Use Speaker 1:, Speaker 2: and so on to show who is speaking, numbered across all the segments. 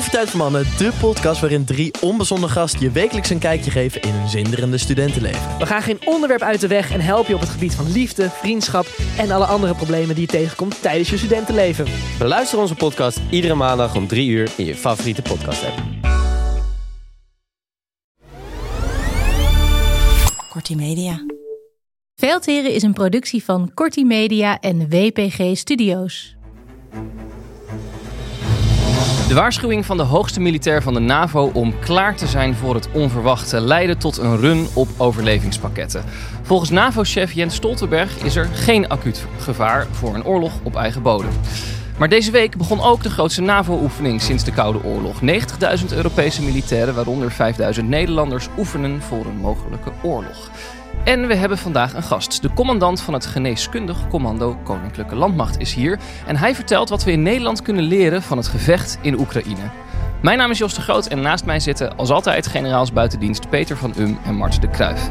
Speaker 1: Koffietijd voor Mannen, de podcast waarin drie onbezonnen gasten je wekelijks een kijkje geven in hun zinderende studentenleven.
Speaker 2: We gaan geen onderwerp uit de weg en helpen je op het gebied van liefde, vriendschap en alle andere problemen die je tegenkomt tijdens je studentenleven.
Speaker 3: Beluister onze podcast iedere maandag om 3 uur in je favoriete podcast app.
Speaker 4: Kortie Media.
Speaker 5: Veldheren is een productie van Kortie Media en WPG Studios.
Speaker 6: De waarschuwing van de hoogste militair van de NAVO om klaar te zijn voor het onverwachte leidde tot een run op overlevingspakketten. Volgens NAVO-chef Jens Stoltenberg is er geen acuut gevaar voor een oorlog op eigen bodem. Maar deze week begon ook de grootste NAVO-oefening sinds de Koude Oorlog. 90.000 Europese militairen, waaronder 5.000 Nederlanders, oefenen voor een mogelijke oorlog. En we hebben vandaag een gast. De commandant van het geneeskundig commando Koninklijke Landmacht is hier. En hij vertelt wat we in Nederland kunnen leren van het gevecht in Oekraïne. Mijn naam is Jos de Groot en naast mij zitten als altijd generaals buitendienst Peter van Um en Mart de Kruif.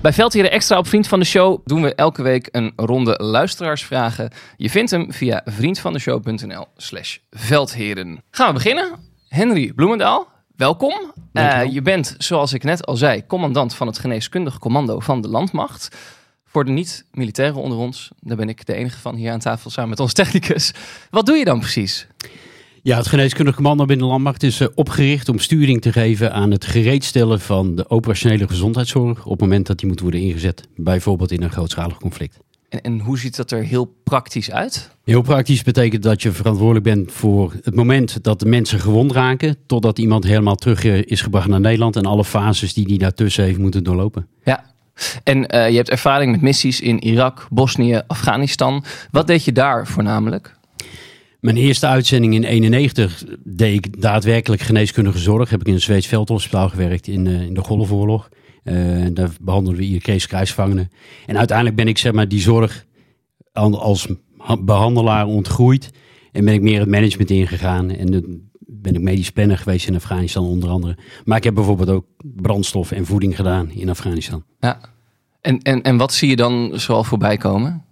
Speaker 6: Bij Veldheren Extra op Vriend van de Show doen we elke week een ronde luisteraarsvragen. Je vindt hem via vriendvandeshow.nl slash veldheren. Gaan we beginnen. Henry Bloemendaal, welkom. Uh, je bent, zoals ik net al zei, commandant van het geneeskundige commando van de landmacht. Voor de niet-militairen onder ons, daar ben ik de enige van hier aan tafel samen met ons technicus. Wat doe je dan precies?
Speaker 7: Ja, het geneeskundig commando binnen de landmacht is uh, opgericht om sturing te geven aan het gereedstellen van de operationele gezondheidszorg op het moment dat die moet worden ingezet, bijvoorbeeld in een grootschalig conflict.
Speaker 6: En, en, hoe ziet dat er heel praktisch uit?
Speaker 7: Heel praktisch betekent dat je verantwoordelijk bent voor het moment dat de mensen gewond raken, totdat iemand helemaal terug eh, is gebracht naar Nederland en alle fases die die daartussen heeft moeten doorlopen.
Speaker 6: Ja, en uh, je hebt ervaring met missies in Irak, Bosnië, Afghanistan. Wat deed je daar voornamelijk?
Speaker 7: Mijn eerste uitzending in 91 deed ik daadwerkelijk geneeskundige zorg. Heb ik in een Zweeds veldhospitaal gewerkt in, uh, in de Golfoorlog. Uh, daar behandelden we IRK's krijgsgevangenen. En uiteindelijk ben ik zeg maar die zorg als behandelaar ontgroeid. En ben ik meer het management ingegaan. En de, ben ik medisch planner geweest in Afghanistan onder andere. Maar ik heb bijvoorbeeld ook brandstof en voeding gedaan in Afghanistan.
Speaker 6: Ja. En, en, en wat zie je dan zoal voorbij komen?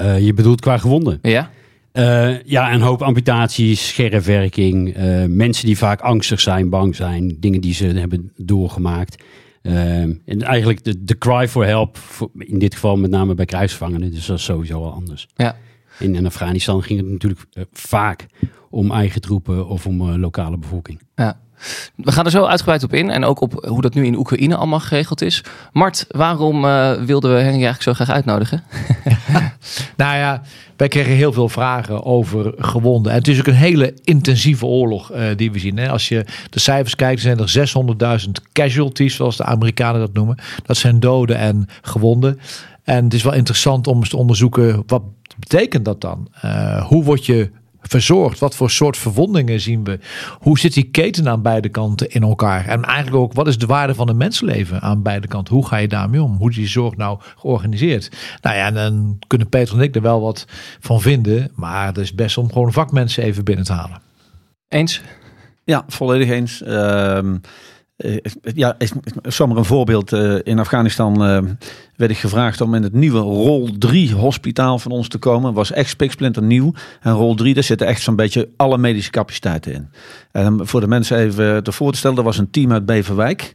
Speaker 7: Uh, je bedoelt qua gewonden?
Speaker 6: Ja.
Speaker 7: Uh, ja, een hoop amputaties, scherfwerking. Uh, mensen die vaak angstig zijn, bang zijn. Dingen die ze hebben doorgemaakt. Uh, en eigenlijk de, de cry for help, voor, in dit geval met name bij krijgsgevangenen. Dus dat is sowieso al anders.
Speaker 6: Ja.
Speaker 7: In, in Afghanistan ging het natuurlijk vaak om eigen troepen of om lokale bevolking.
Speaker 6: Ja. We gaan er zo uitgebreid op in en ook op hoe dat nu in Oekraïne allemaal geregeld is. Mart, waarom uh, wilden we Henry eigenlijk zo graag uitnodigen?
Speaker 8: nou ja, wij kregen heel veel vragen over gewonden. En het is ook een hele intensieve oorlog uh, die we zien. Hè. Als je de cijfers kijkt, zijn er 600.000 casualties, zoals de Amerikanen dat noemen. Dat zijn doden en gewonden. En het is wel interessant om eens te onderzoeken, wat betekent dat dan? Uh, hoe word je verzorgd? Wat voor soort verwondingen zien we? Hoe zit die keten aan beide kanten in elkaar? En eigenlijk ook, wat is de waarde van een mensenleven aan beide kanten? Hoe ga je daarmee om? Hoe is die zorg nou georganiseerd? Nou ja, en dan kunnen Peter en ik er wel wat van vinden. Maar het is best om gewoon vakmensen even binnen te halen.
Speaker 6: Eens?
Speaker 9: Ja, volledig eens. Uh, ja, zomaar een voorbeeld. Uh, in Afghanistan uh, werd ik gevraagd om in het nieuwe Rol 3 hospitaal van ons te komen. Was echt spiksplinter nieuw. En Rol 3, daar zitten echt zo'n beetje alle medische capaciteiten in. En voor de mensen even te voor te stellen, er was een team uit Beverwijk.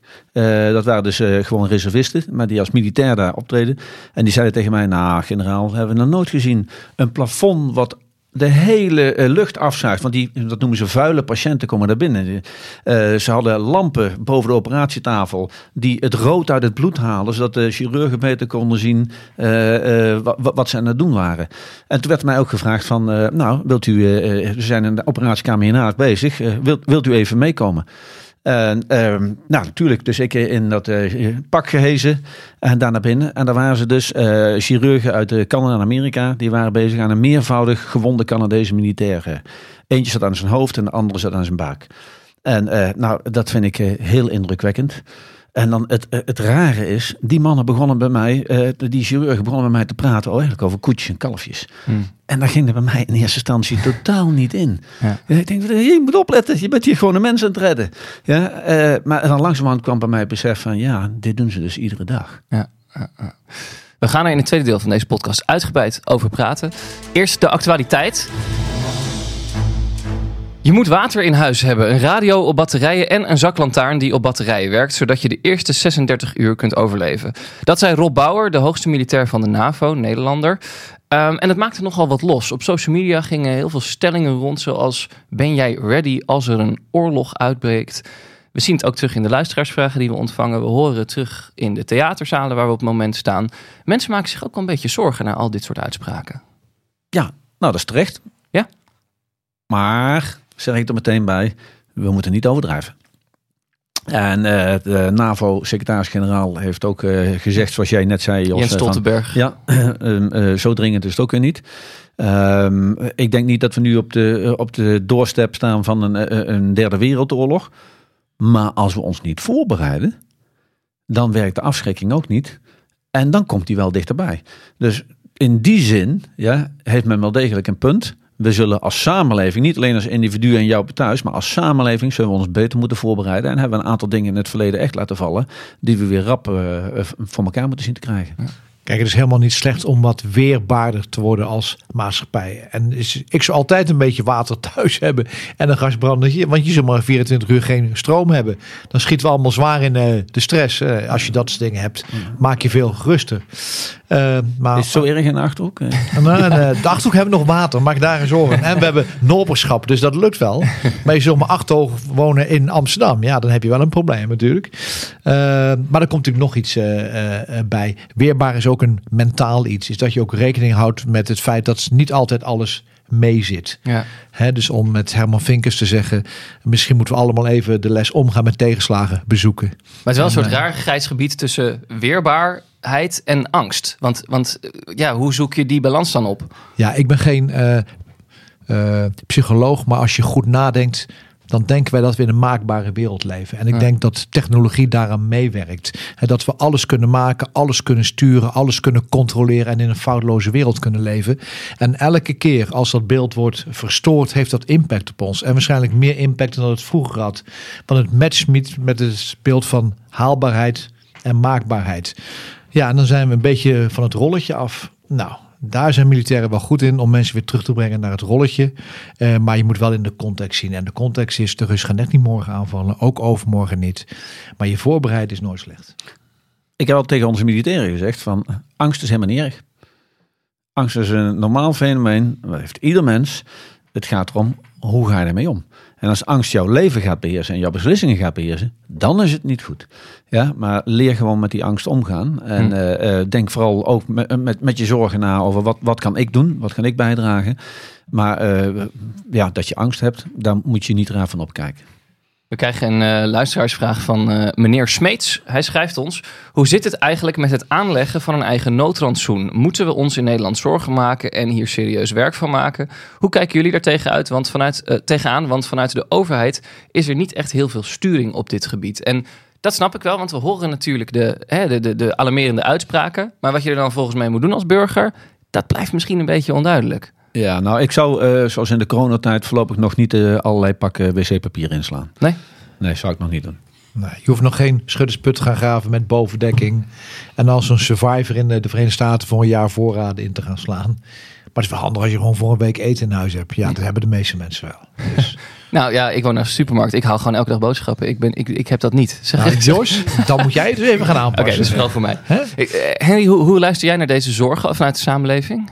Speaker 9: Dat waren dus gewoon reservisten, maar die als militair daar optreden. En die zeiden tegen mij, nou generaal, hebben we nog nooit gezien. Een plafond wat de hele eh, lucht afzuigt. Want die, dat noemen ze vuile patiënten komen daar binnen. Eh, ze hadden lampen boven de operatietafel die het rood uit het bloed halen. Zodat de chirurgen beter konden zien eh, wa- wa- wat ze aan het doen waren. En toen werd mij ook gevraagd van, nou, wilt u, we zijn in de operatiekamer hiernaast bezig. Wilt, wilt u even meekomen? En, ehm, nou, natuurlijk. Dus ik in dat eh, pak gehezen en daar naar binnen. En daar waren ze dus eh, chirurgen uit eh, Canada en Amerika. Die waren bezig aan een meervoudig gewonde Canadese militair. Eentje zat aan zijn hoofd en de andere zat aan zijn baak. En nou, dat vind ik heel indrukwekkend. En dan het, eh, het rare is, die mannen begonnen bij mij, eh, die chirurgen begonnen bij mij te praten oh, eigenlijk over koetjes en kalfjes.
Speaker 6: Hmm.
Speaker 9: En daar ging er bij mij in eerste instantie totaal niet in.
Speaker 6: Ja.
Speaker 9: Ik denk, je moet opletten, je bent hier gewoon een mens aan het redden. Ja, eh, maar dan langzamerhand kwam bij mij het besef van, ja, dit doen ze dus iedere dag.
Speaker 6: Ja. We gaan er in het tweede deel van deze podcast uitgebreid over praten. Eerst de actualiteit. Je moet water in huis hebben, een radio op batterijen en een zaklantaarn die op batterijen werkt, zodat je de eerste 36 uur kunt overleven. Dat zei Rob Bauer, de hoogste militair van de NAVO, Nederlander. Ehm, en het maakte nogal wat los. Op social media gingen heel veel stellingen rond, zoals: Ben jij ready als er een oorlog uitbreekt? We zien het ook terug in de luisteraarsvragen die we ontvangen. We horen het terug in de theaterzalen waar we op het moment staan. Mensen maken zich ook wel een beetje zorgen naar al dit soort uitspraken.
Speaker 9: Ja, nou dat is terecht.
Speaker 6: Ja.
Speaker 9: Maar, zeg ik er meteen bij, we moeten niet overdrijven. En eh, de NAVO-secretaris-generaal heeft ook eh, gezegd, zoals jij net zei, Jos,
Speaker 6: Jens
Speaker 9: eh,
Speaker 6: Stoltenberg.
Speaker 9: Ja, ehm, eh, zo dringend is het ook weer niet. Ehm, ik denk niet dat we nu op de, op de doorstep staan van een, een derde wereldoorlog. Maar als we ons niet voorbereiden, dan werkt de afschrikking ook niet. En dan komt die wel dichterbij. Dus in die zin ja, heeft men wel degelijk een punt. We zullen als samenleving, niet alleen als individu en jou thuis, maar als samenleving zullen we ons beter moeten voorbereiden. En hebben we een aantal dingen in het verleden echt laten vallen, die we weer rap eh, voor elkaar moeten zien te krijgen.
Speaker 8: Kijk, het is helemaal niet slecht om wat weerbaarder te worden als maatschappij. En is, ik zou altijd een beetje water thuis hebben en een gasbrandertje. Want je zult maar 24 uur geen stroom hebben. Dan schieten we allemaal zwaar in eh, de stress. Eh, als je dat soort dingen hebt, maak je veel geruster. Eh, maar
Speaker 9: Is het zo erg in de Achterhoek? Eh,
Speaker 8: Nou, en, eh, de Achterhoek hebben we nog water, maak daar geen zorgen. En we hebben noberschap, dus dat lukt wel. Maar je zult maar achterhoog wonen in Amsterdam. Ja, dan heb je wel een probleem natuurlijk. Eh, maar er komt natuurlijk nog iets eh, eh, bij. Weerbaar is ook een mentaal iets. Is dat je ook rekening houdt met het feit dat niet altijd alles mee zit.
Speaker 6: Ja.
Speaker 8: Hè, dus om met Herman Vinkers te zeggen... misschien moeten we allemaal even de les omgaan met tegenslagen bezoeken.
Speaker 6: Maar het is wel een
Speaker 8: En,
Speaker 6: soort raar grijs gebied tussen weerbaarheid en angst. Want, want eh, ja, hoe zoek je die balans dan op?
Speaker 8: Ja, ik ben geen eh, eh, psycholoog, maar als je goed nadenkt, dan denken wij dat we in een maakbare wereld leven. En ik
Speaker 6: Ja.
Speaker 8: denk dat technologie daaraan meewerkt. En dat we alles kunnen maken, alles kunnen sturen, alles kunnen controleren en in een foutloze wereld kunnen leven. En elke keer als dat beeld wordt verstoord, heeft dat impact op ons. En waarschijnlijk meer impact dan het vroeger had. Want het matcht niet met het beeld van haalbaarheid en maakbaarheid. Ja, en dan zijn we een beetje van het rolletje af. Nou, daar zijn militairen wel goed in om mensen weer terug te brengen naar het rolletje. Eh, maar je moet wel in de context zien. En de context is, de Russen gaan net niet morgen aanvallen, ook overmorgen niet. Maar je voorbereid is nooit slecht.
Speaker 9: Ik heb al tegen onze militairen gezegd van angst is helemaal niet erg. Angst is een normaal fenomeen. Dat heeft ieder mens. Het gaat erom, hoe ga je ermee om? En als angst jouw leven gaat beheersen en jouw beslissingen gaat beheersen, dan is het niet goed. Ja, maar leer gewoon met die angst omgaan. En
Speaker 6: Hm.
Speaker 9: eh, eh, denk vooral ook met, met, met je zorgen na over wat, wat kan ik doen? Wat kan ik bijdragen? Maar eh, ja, dat je angst hebt, daar moet je niet raar van opkijken.
Speaker 6: We krijgen een eh, luisteraarsvraag van eh, meneer Smeets. Hij schrijft ons: Hoe zit het eigenlijk met het aanleggen van een eigen noodrandsoen? Moeten we ons in Nederland zorgen maken en hier serieus werk van maken? Hoe kijken jullie daar tegenuit? Want vanuit, eh, tegenaan? Want vanuit de overheid is er niet echt heel veel sturing op dit gebied. En dat snap ik wel, want we horen natuurlijk de, hè, de, de, de alarmerende uitspraken. Maar wat je er dan volgens mij moet doen als burger, dat blijft misschien een beetje onduidelijk.
Speaker 9: Ja, nou, ik zou, eh, zoals in de coronatijd, voorlopig nog niet eh, allerlei pakken wc-papier inslaan.
Speaker 6: Nee?
Speaker 9: Nee, zou ik nog niet doen.
Speaker 8: Nee, je hoeft nog geen schuddersput te gaan graven met bovendekking. En als een survivor in de de Verenigde Staten voor een jaar voorraden in te gaan slaan. Maar het is wel handig als je gewoon voor een week eten in huis hebt. Ja, dat hebben de meeste mensen wel. Dus,
Speaker 6: Nou ja, ik woon naar de supermarkt. Ik haal gewoon elke dag boodschappen. Ik, ben, ik, ik heb dat niet. Zeg
Speaker 8: nou. Jos, dan moet jij het dus even gaan
Speaker 6: Oké,
Speaker 8: aanpassen.
Speaker 6: dat is vooral voor mij. Ik, eh, Henry, hoe, hoe luister jij naar deze zorgen vanuit de samenleving?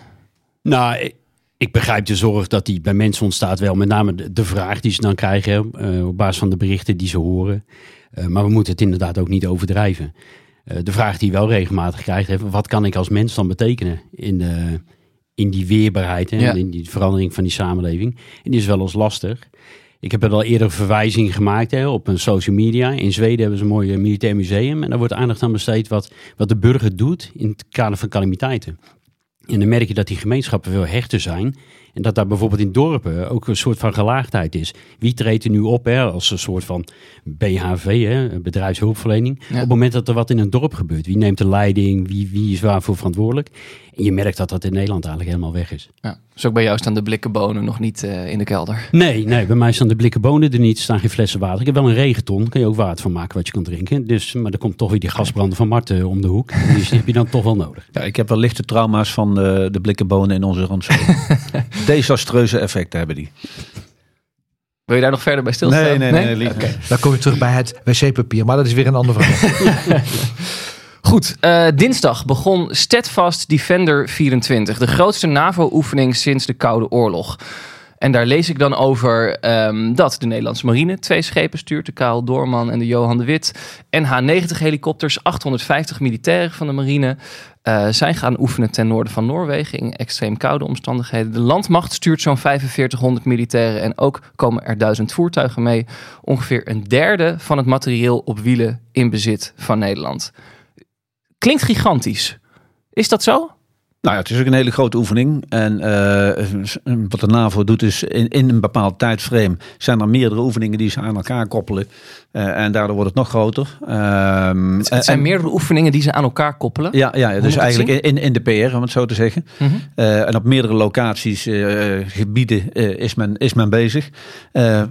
Speaker 7: Nou, ik- ik begrijp de zorg dat die bij mensen ontstaat wel. Met name de, de vraag die ze dan krijgen eh, op basis van de berichten die ze horen. Eh, maar we moeten het inderdaad ook niet overdrijven. Eh, de vraag die je wel regelmatig krijgt, hè, wat kan ik als mens dan betekenen in, de, in die weerbaarheid
Speaker 6: Ja.
Speaker 7: in die verandering van die samenleving? En die is wel eens lastig. Ik heb er al eerder verwijzing gemaakt hè, op een social media. In Zweden hebben ze een mooi militair museum. En daar wordt aandacht aan besteed wat, wat de burger doet in het kader van calamiteiten. En dan merk je dat die gemeenschappen veel hechter zijn. En dat daar bijvoorbeeld in dorpen ook een soort van gelaagdheid is. Wie treedt er nu op hè, als een soort van BHV, hè, bedrijfshulpverlening.
Speaker 6: Ja.
Speaker 7: Op het moment dat er wat in een dorp gebeurt. Wie neemt de leiding? Wie, wie is waarvoor verantwoordelijk? En je merkt dat dat in Nederland eigenlijk helemaal weg is.
Speaker 6: Ja. Dus ook bij jou staan de blikken bonen nog niet eh, in de kelder.
Speaker 7: Nee, nee, bij mij staan de blikken bonen er niet. Er staan geen flessen water. Ik heb wel een regenton. Kan je ook water van maken wat je kan drinken. Dus, maar er komt toch weer die gasbranden van Marten om de hoek. Dus die heb je dan toch wel nodig.
Speaker 9: Ja, ik heb wel lichte trauma's van de, de blikken bonen in onze randstad. Desastreuze effecten hebben die.
Speaker 6: Wil je daar nog verder bij stilstaan?
Speaker 9: Nee, nee, nee, liever niet.
Speaker 8: Dan kom je terug bij het wc-papier. Maar dat is weer een ander verhaal.
Speaker 6: Goed, eh, dinsdag begon Steadfast Defender 24, de grootste NAVO-oefening sinds de Koude Oorlog. En daar lees ik dan over ehm, dat de Nederlandse marine twee schepen stuurt, de Karel Doorman en de Johan de Wit. NH-90 helikopters, 850 militairen van de marine eh, zijn gaan oefenen ten noorden van Noorwegen in extreem koude omstandigheden. De landmacht stuurt zo'n 4500 militairen en ook komen er duizend voertuigen mee. Ongeveer een derde van het materieel op wielen in bezit van Nederland. Klinkt gigantisch. Is dat zo?
Speaker 9: Nou ja, het is ook een hele grote oefening. En eh, wat de NAVO doet is in, in een bepaald tijdframe zijn er meerdere oefeningen die ze aan elkaar koppelen. Eh, en daardoor wordt het nog groter. Ehm,
Speaker 6: Het zijn
Speaker 9: en-
Speaker 6: meerdere oefeningen die ze aan elkaar koppelen.
Speaker 9: Ja, ja dus eigenlijk in, in de PR, om het zo te zeggen.
Speaker 6: Mhm.
Speaker 9: Eh, en op meerdere locaties, gebieden is, men, is men bezig.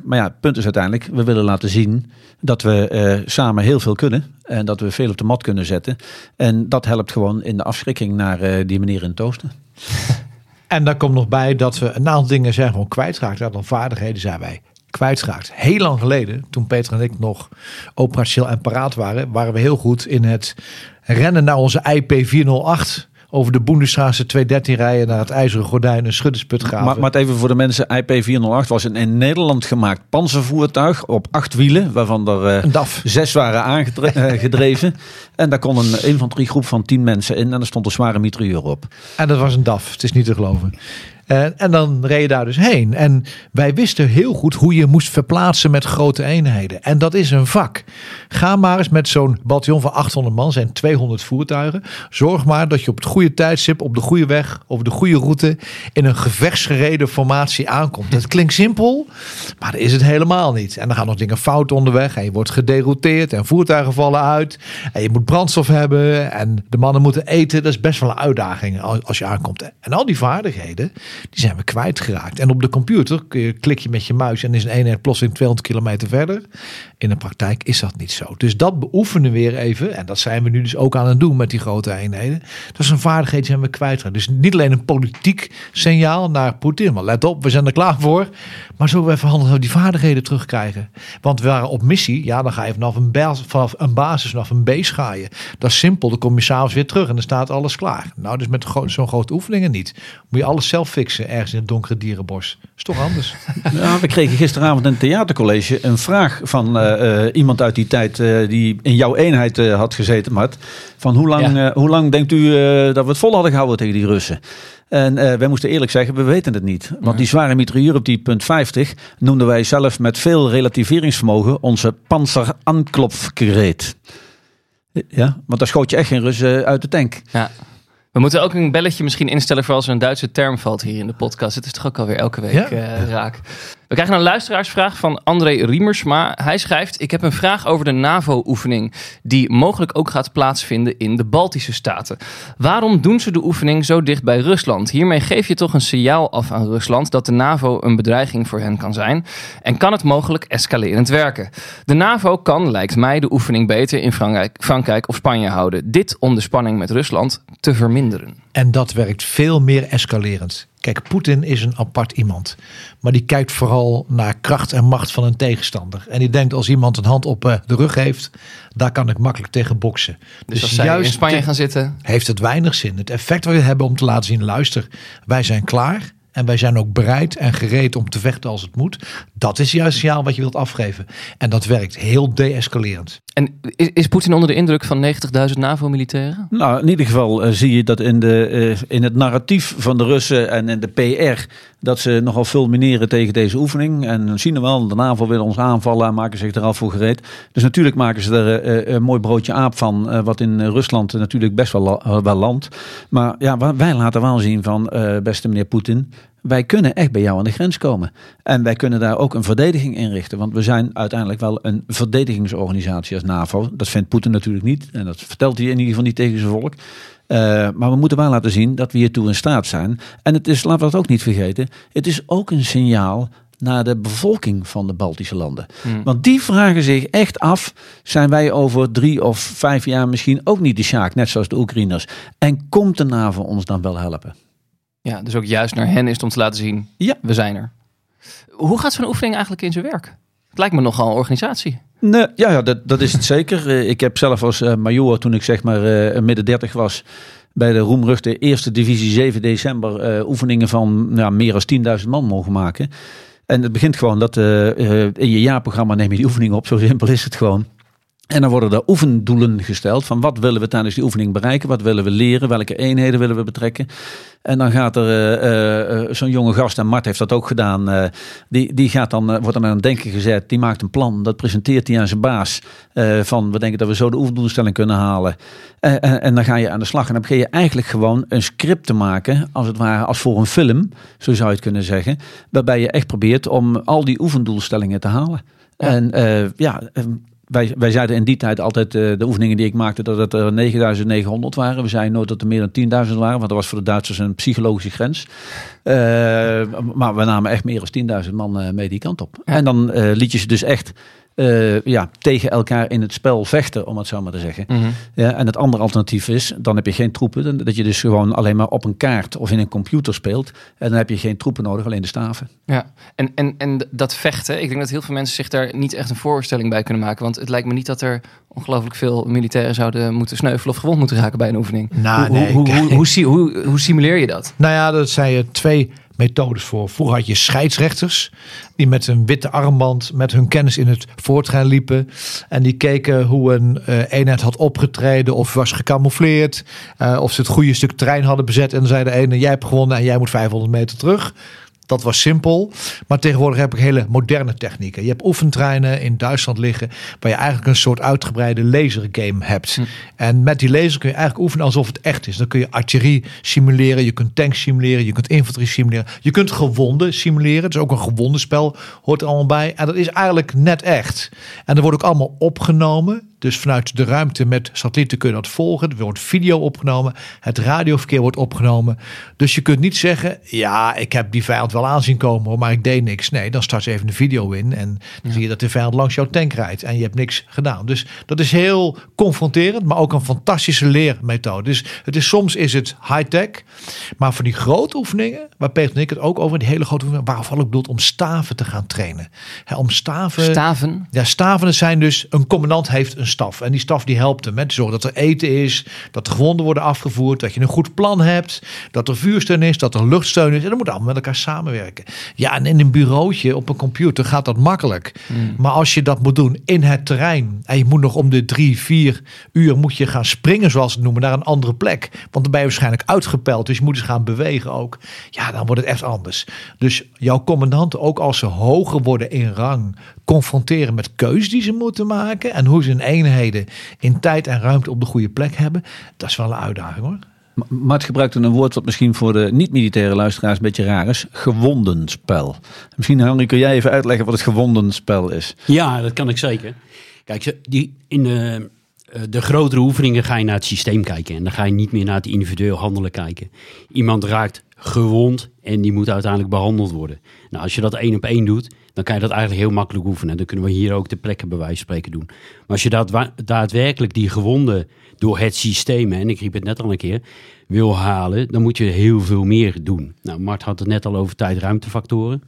Speaker 9: Maar ja, het punt is uiteindelijk, we willen laten zien dat we samen heel veel kunnen. En dat we veel op de mat kunnen zetten. En dat helpt gewoon in de afschrikking naar eh, die meneer in het oosten.
Speaker 8: En daar komt nog bij dat we een aantal dingen zijn gewoon kwijtgeraakt. Een aantal vaardigheden zijn wij kwijtgeraakt. Heel lang geleden, toen Peter en ik nog operationeel en paraat waren, waren we heel goed in het rennen naar onze IP 408. Over de Boendestraatse 213 rijden naar het IJzeren Gordijn, een schuddersput graven.
Speaker 9: Maar, maar even voor de mensen, IP408 was een in Nederland gemaakt panzervoertuig op acht wielen, waarvan er eh, zes waren aangedreven. en daar kon een infanteriegroep van tien mensen in en er stond een zware mitrailleur op.
Speaker 8: En dat was een DAF, het is niet te geloven. En, en dan reed je daar dus heen. En wij wisten heel goed hoe je moest verplaatsen met grote eenheden. En dat is een vak. Ga maar eens met zo'n bataljon van 800 man, zijn 200 voertuigen. Zorg maar dat je op het goede tijdstip, op de goede weg, op de goede route, in een gevechtsgereden formatie aankomt. Dat klinkt simpel, maar dat is het helemaal niet. En dan gaan nog dingen fout onderweg. En je wordt gederouteerd en voertuigen vallen uit. En je moet brandstof hebben en de mannen moeten eten. Dat is best wel een uitdaging als je aankomt. En al die vaardigheden, die zijn we kwijtgeraakt. En op de computer klik je met je muis en is een eenheid plotseling 200 kilometer verder. In de praktijk is dat niet zo. Dus dat beoefenen we weer even. En dat zijn we nu dus ook aan het doen met die grote eenheden. Dat is een vaardigheid die zijn we kwijtgeraakt. Dus niet alleen een politiek signaal naar Poetin. Maar let op, we zijn er klaar voor. Maar zo even dat we die vaardigheden terugkrijgen. Want we waren op missie. Ja, dan ga je vanaf een, basis, vanaf een basis, vanaf een base ga. Dat is simpel. Dan kom je s'avonds weer terug en dan staat alles klaar. Nou, dus met zo'n grote oefeningen niet. Moet je alles zelf fixen ergens in het donkere dierenbos. Is toch anders?
Speaker 9: Ja, we kregen gisteravond in het theatercollege een vraag van eh, eh, iemand uit die tijd eh, die in jouw eenheid eh, had gezeten, Mart. Van hoe lang,
Speaker 6: Ja.
Speaker 9: eh, hoe lang denkt u eh, dat we het vol hadden gehouden tegen die Russen? En eh, wij moesten eerlijk zeggen, we weten het niet. Want die zware mitrailleur op die punt 50 noemden wij zelf met veel relativeringsvermogen onze panzer-aanklopfgereed. Ja, want daar schoot je echt geen Russen uit de tank.
Speaker 6: Ja. We moeten ook een belletje misschien instellen voor als er een Duitse term valt hier in de podcast. Het is toch ook alweer elke week
Speaker 8: Ja.
Speaker 6: eh, raak. We krijgen een luisteraarsvraag van André Riemersma. Hij schrijft, ik heb een vraag over de NAVO-oefening... die mogelijk ook gaat plaatsvinden in de Baltische Staten. Waarom doen ze de oefening zo dicht bij Rusland? Hiermee geef je toch een signaal af aan Rusland... dat de NAVO een bedreiging voor hen kan zijn... en kan het mogelijk escalerend werken. De NAVO kan, lijkt mij, de oefening beter in Frankrijk, of Spanje houden. Dit om de spanning met Rusland te verminderen.
Speaker 8: En dat werkt veel meer escalerend. Kijk, Poetin is een apart iemand. Maar die kijkt vooral naar kracht en macht van een tegenstander. En die denkt als iemand een hand op eh, de rug heeft, daar kan ik makkelijk tegen boksen.
Speaker 6: Dus, als zij in Spanje gaan zitten,
Speaker 8: heeft het weinig zin. Het effect wat we hebben om te laten zien, luister, wij zijn klaar. En wij zijn ook bereid en gereed om te vechten als het moet. Dat is juist het signaal wat je wilt afgeven. En dat werkt heel de-escalerend.
Speaker 6: En is, is Poetin onder de indruk van 90.000 NAVO-militairen?
Speaker 9: Nou, in ieder geval eh, zie je dat in, de, eh, in het narratief van de Russen en in de PR... dat ze nogal fulmineren tegen deze oefening. En dan zien we wel, de NAVO wil ons aanvallen en maken zich er al voor gereed. Dus natuurlijk maken ze er eh, een mooi broodje aap van... eh, wat in Rusland natuurlijk best wel, wel landt. Maar ja, wij laten wel zien van, eh, beste meneer Poetin... Wij kunnen echt bij jou aan de grens komen. En wij kunnen daar ook een verdediging inrichten. Want we zijn uiteindelijk wel een verdedigingsorganisatie als NAVO. Dat vindt Poetin natuurlijk niet. En dat vertelt hij in ieder geval niet tegen zijn volk. Eh, maar we moeten wel laten zien dat we hiertoe in staat zijn. En het is, laten we dat ook niet vergeten, het is ook een signaal naar de bevolking van de Baltische landen. Want die vragen zich echt af, zijn wij over drie of vijf jaar misschien ook niet de Sjaak, net zoals de Oekraïners. En komt de NAVO ons dan wel helpen?
Speaker 6: Ja, dus ook juist naar hen is het om te laten zien,
Speaker 9: Ja.
Speaker 6: we zijn er. Hoe gaat zo'n oefening eigenlijk in zijn werk? Het lijkt me nogal een organisatie.
Speaker 9: Nee, ja, ja dat, dat is het zeker. Eh, Ik heb zelf als eh, major, toen ik zeg maar eh, midden 30 was, bij de Roemruchte Eerste Divisie 7 december oefeningen van ja, meer dan 10.000 man mogen maken. En het begint gewoon dat in je jaarprogramma neem je die oefening op. Zo simpel is het gewoon. En dan worden er oefendoelen gesteld van wat willen we tijdens die oefening bereiken, wat willen we leren, welke eenheden willen we betrekken. En dan gaat er eh, eh, eh, zo'n jonge gast, en Mart heeft dat ook gedaan, die, die gaat dan, wordt dan aan het denken gezet, die maakt een plan, dat presenteert hij aan zijn baas van we denken dat we zo de oefendoelstelling kunnen halen. En, en dan ga je aan de slag en dan begin je eigenlijk gewoon een script te maken, als het ware als voor een film, zo zou je het kunnen zeggen, waarbij je echt probeert om al die oefendoelstellingen te halen. En ja, eh, wij, wij zeiden in die tijd altijd, eh, de oefeningen die ik maakte, dat het er 9900 waren. We zeiden nooit dat er meer dan 10.000 waren, want dat was voor de Duitsers een psychologische grens. Eh, maar we namen echt meer dan 10.000 man eh, mee die kant op. En dan eh, liet je ze dus echt eh, ja, tegen elkaar in het spel vechten, om het zo maar te zeggen. Ja, en het andere alternatief is, dan heb je geen troepen. Dan- Dat je dus gewoon alleen maar op een kaart of in een computer speelt. En dan heb je geen troepen nodig, alleen de staven.
Speaker 6: Ja, en, en, en dat vechten, ik denk dat heel veel mensen zich daar niet echt een voorstelling bij kunnen maken. Want het lijkt me niet dat er ongelooflijk veel militairen zouden moeten sneuvelen of gewond moeten raken bij een oefening.
Speaker 8: Nou,
Speaker 6: hoe,
Speaker 8: nee,
Speaker 6: hoe, hoe, hoe, hoe, hoe simuleer je dat?
Speaker 8: Nou ja, dat zijn er twee methodes voor. Vroeger had je scheidsrechters die met een witte armband met hun kennis in het voortrein liepen. En die keken hoe een eh, eenheid had opgetreden of was gecamoufleerd. eh, of ze het goede stuk terrein hadden bezet. En dan zei de ene, jij hebt gewonnen en jij moet 500 meter terug. Dat was simpel. Maar tegenwoordig heb ik hele moderne technieken. Je hebt oefentreinen in Duitsland liggen. Waar je eigenlijk een soort uitgebreide lasergame hebt. En met die laser kun je eigenlijk oefenen alsof het echt is. Dan kun je artillerie simuleren. Je kunt tanks simuleren. Je kunt infanterie simuleren. Je kunt gewonden simuleren. Het is ook een gewondenspel. Hoort er allemaal bij. En dat is eigenlijk net echt. En dat wordt ook allemaal opgenomen. Dus vanuit de ruimte met satellieten kun je dat volgen. Er wordt video opgenomen. Het radioverkeer wordt opgenomen. Dus je kunt niet zeggen: Ja, ik heb die vijand wel aanzien komen, hoor, maar ik deed niks. Nee, dan start ze even de video in. En dan zie je dat de vijand langs jouw tank rijdt. En je hebt niks gedaan. Dus dat is heel confronterend, maar ook een fantastische leermethode. Dus het is, soms is het high-tech. Maar voor die grote oefeningen, waar Peter en ik het ook over, die hele grote oefeningen, waarvan ik bedoel om staven te gaan trainen. Om staven.
Speaker 6: Staven?
Speaker 8: Ja, staven zijn dus, een commandant heeft een staf. En die staf die helpt hem. Hè. Te zorgen dat er eten is, dat de gewonden worden afgevoerd, dat je een goed plan hebt, dat er vuursteun is, dat er luchtsteun is. En dat moet allemaal met elkaar samenwerken. Ja, en in een bureautje op een computer gaat dat makkelijk. Maar als je dat moet doen in het terrein en je moet nog om de drie, vier uur moet je gaan springen, zoals ze het noemen, naar een andere plek. Want dan ben je waarschijnlijk uitgepeld, dus je moet eens gaan bewegen ook. Ja, dan wordt het echt anders. Dus jouw commandanten, ook als ze hoger worden in rang, confronteren met keuzes die ze moeten maken en hoe ze hun eenheden in tijd en ruimte op de goede plek hebben, dat is wel een uitdaging hoor.
Speaker 9: Ma- Mart gebruikte een woord wat misschien voor de niet-militaire luisteraars een beetje raar is. Gewondenspel. Misschien Henry, kun jij even uitleggen wat het gewondenspel is?
Speaker 7: Ja, dat kan ik zeker. Kijk, die, in de, eh, de grotere oefeningen ga je naar het systeem kijken. En dan ga je niet meer naar het individueel handelen kijken. Iemand raakt gewond en die moet uiteindelijk behandeld worden. Nou, als je dat één op één doet, dan kan je dat eigenlijk heel makkelijk oefenen. Dan kunnen we hier ook de plekken bij wijze van spreken doen. Maar als je dat daadwerkelijk die gewonden door het systeem, en ik riep het net al een keer, wil halen, dan moet je heel veel meer doen. Nou, Mart had het net al over tijd-ruimtefactoren.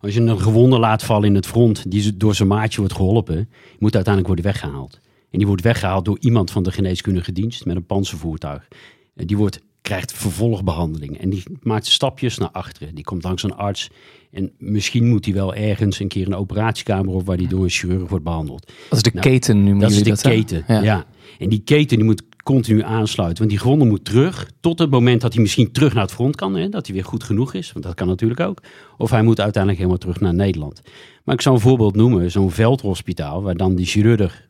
Speaker 7: Als je een gewonde laat vallen in het front, die door zijn maatje wordt geholpen, moet uiteindelijk worden weggehaald. En die wordt weggehaald door iemand van de geneeskundige dienst met een panzervoertuig. Die wordt krijgt vervolgbehandeling. En die maakt stapjes naar achteren. Die komt langs een arts. En misschien moet hij wel ergens een keer een operatiekamer op waar hij door een chirurg wordt behandeld.
Speaker 6: Dat is de
Speaker 7: Nou,
Speaker 6: keten nu.
Speaker 7: Dat is de
Speaker 6: hè?
Speaker 7: keten, ja. En die keten die moet continu aansluiten. Want die gewonde moet terug tot het moment dat hij misschien terug naar het front kan. Hè, dat hij weer goed genoeg is, want dat kan natuurlijk ook. Of hij moet uiteindelijk helemaal terug naar Nederland. Maar ik zou een voorbeeld noemen, zo'n veldhospitaal... waar dan die chirurg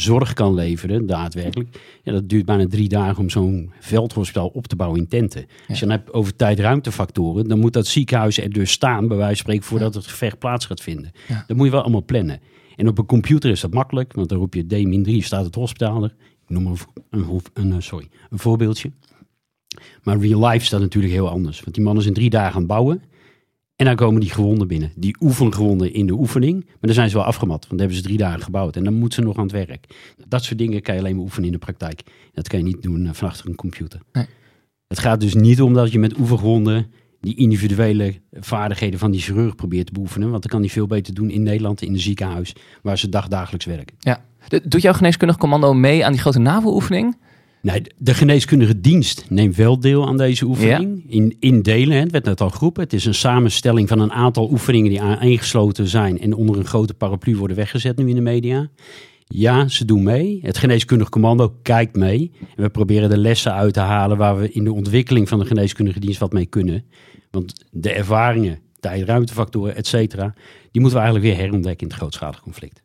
Speaker 7: zorg kan leveren, daadwerkelijk. Ja, dat duurt bijna drie dagen om zo'n veldhospitaal op te bouwen in tenten. Als je dan hebt over tijd-ruimtefactoren... dan moet dat ziekenhuis er dus staan, bij wijze van spreken... voordat het gevecht plaats gaat vinden.
Speaker 6: Ja.
Speaker 7: Dat moet je wel allemaal plannen. En op een computer is dat makkelijk, want dan roep je D-3, staat het hospitaal er. Ik noem een, een, een, een, sorry, een voorbeeldje. Maar real life staat natuurlijk heel anders. Want die man is in drie dagen aan het bouwen. En dan komen die gewonden binnen. Die oefengewonden in de oefening. Maar dan zijn ze wel afgemat. Want dan hebben ze drie dagen gebouwd. En dan moeten ze nog aan het werk. Dat soort dingen kan je alleen maar oefenen in de praktijk. Dat kan je niet doen eh, van achter een computer.
Speaker 6: Nee.
Speaker 7: Het gaat dus niet om dat je met oefengewonden die individuele vaardigheden van die chirurg probeert te beoefenen. Want dan kan hij veel beter doen in Nederland, in een ziekenhuis, waar ze dagdagelijks werken.
Speaker 6: Ja. Doet jouw geneeskundig commando mee aan die grote NAVO-oefening?
Speaker 7: Nee, de geneeskundige dienst neemt wel deel aan deze oefening. In, in delen, het werd net al geroepen. Het is een samenstelling van een aantal oefeningen die aaneengesloten zijn en onder een grote paraplu worden weggezet nu in de media. Ja, ze doen mee. Het geneeskundig commando kijkt mee. En we proberen de lessen uit te halen waar we in de ontwikkeling van de geneeskundige dienst wat mee kunnen. Want de ervaringen, tijd, ruimtefactoren, et cetera, die moeten we eigenlijk weer herontdekken in het grootschalig conflict.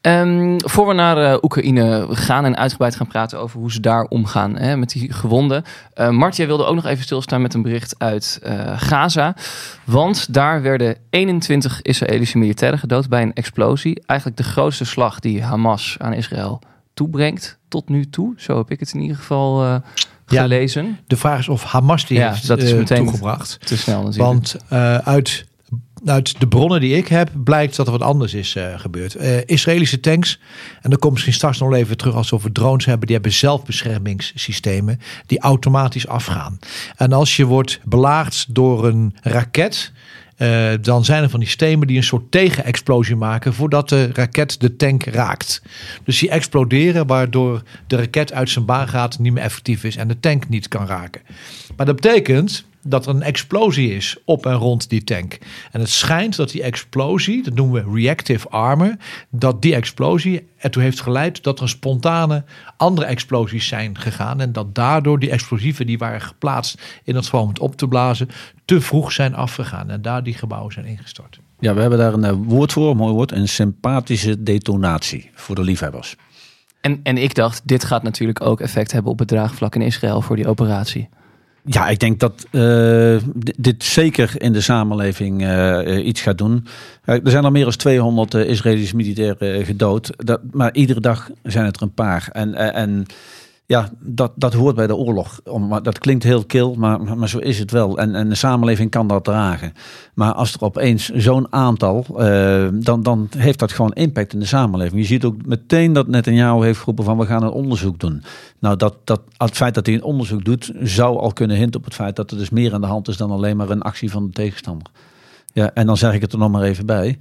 Speaker 6: Ehm, voor we naar eh, Oekraïne gaan en uitgebreid gaan praten over hoe ze daar omgaan hè, met die gewonden. Uh, Mart, jij wilde ook nog even stilstaan met een bericht uit eh, Gaza. Want daar werden 21 Israëlische militairen gedood bij een explosie. Eigenlijk de grootste slag die Hamas aan Israël toebrengt tot nu toe. Zo heb ik het in ieder geval eh,
Speaker 8: Ja,
Speaker 6: gelezen.
Speaker 8: De vraag is of Hamas die
Speaker 6: Ja,
Speaker 8: heeft
Speaker 6: dat is meteen
Speaker 8: toegebracht.
Speaker 6: Te snel natuurlijk.
Speaker 8: Want uit, uit de bronnen die ik heb, blijkt dat er wat anders is eh, gebeurd. Eh, Israëlische tanks, en dan komt misschien straks nog even terug als we drones hebben, die hebben zelfbeschermingssystemen die automatisch afgaan. En als je wordt belaagd door een raket. eh, dan zijn er van die systemen die een soort tegenexplosie maken voordat de raket de tank raakt. Dus die exploderen waardoor de raket uit zijn baan gaat, niet meer effectief is en de tank niet kan raken. Maar dat betekent dat er een explosie is op en rond die tank. En het schijnt dat die explosie, dat noemen we reactive armor, dat die explosie ertoe heeft geleid dat er spontane andere explosies zijn gegaan. En dat daardoor die explosieven die waren geplaatst in het geval om het op te blazen, te vroeg zijn afgegaan. En daar die gebouwen zijn ingestort.
Speaker 9: Ja, we hebben daar een eh, woord voor, een mooi woord, een sympathische detonatie voor de liefhebbers.
Speaker 6: En, en ik dacht, dit gaat natuurlijk ook effect hebben op het draagvlak in Israël voor die operatie.
Speaker 9: Ja, ik denk dat eh, dit, zeker in de samenleving eh, eh, iets gaat doen. Er zijn al meer dan 200 eh, Israëlische militairen gedood. Dat, maar iedere dag zijn het er een paar. En, en ja, dat, dat hoort bij de oorlog. Om, dat klinkt heel kil, maar, maar zo is het wel. En, en de samenleving kan dat dragen. Maar als er opeens zo'n aantal, eh, dan, dan heeft dat gewoon impact in de samenleving. Je ziet ook meteen dat Netanyahu heeft geroepen van we gaan een onderzoek doen. Nou, dat, dat, het feit dat hij een onderzoek doet, zou al kunnen hinten op het feit dat er dus meer aan de hand is dan alleen maar een actie van de tegenstander. Ja, en dan zeg ik het er nog maar even bij.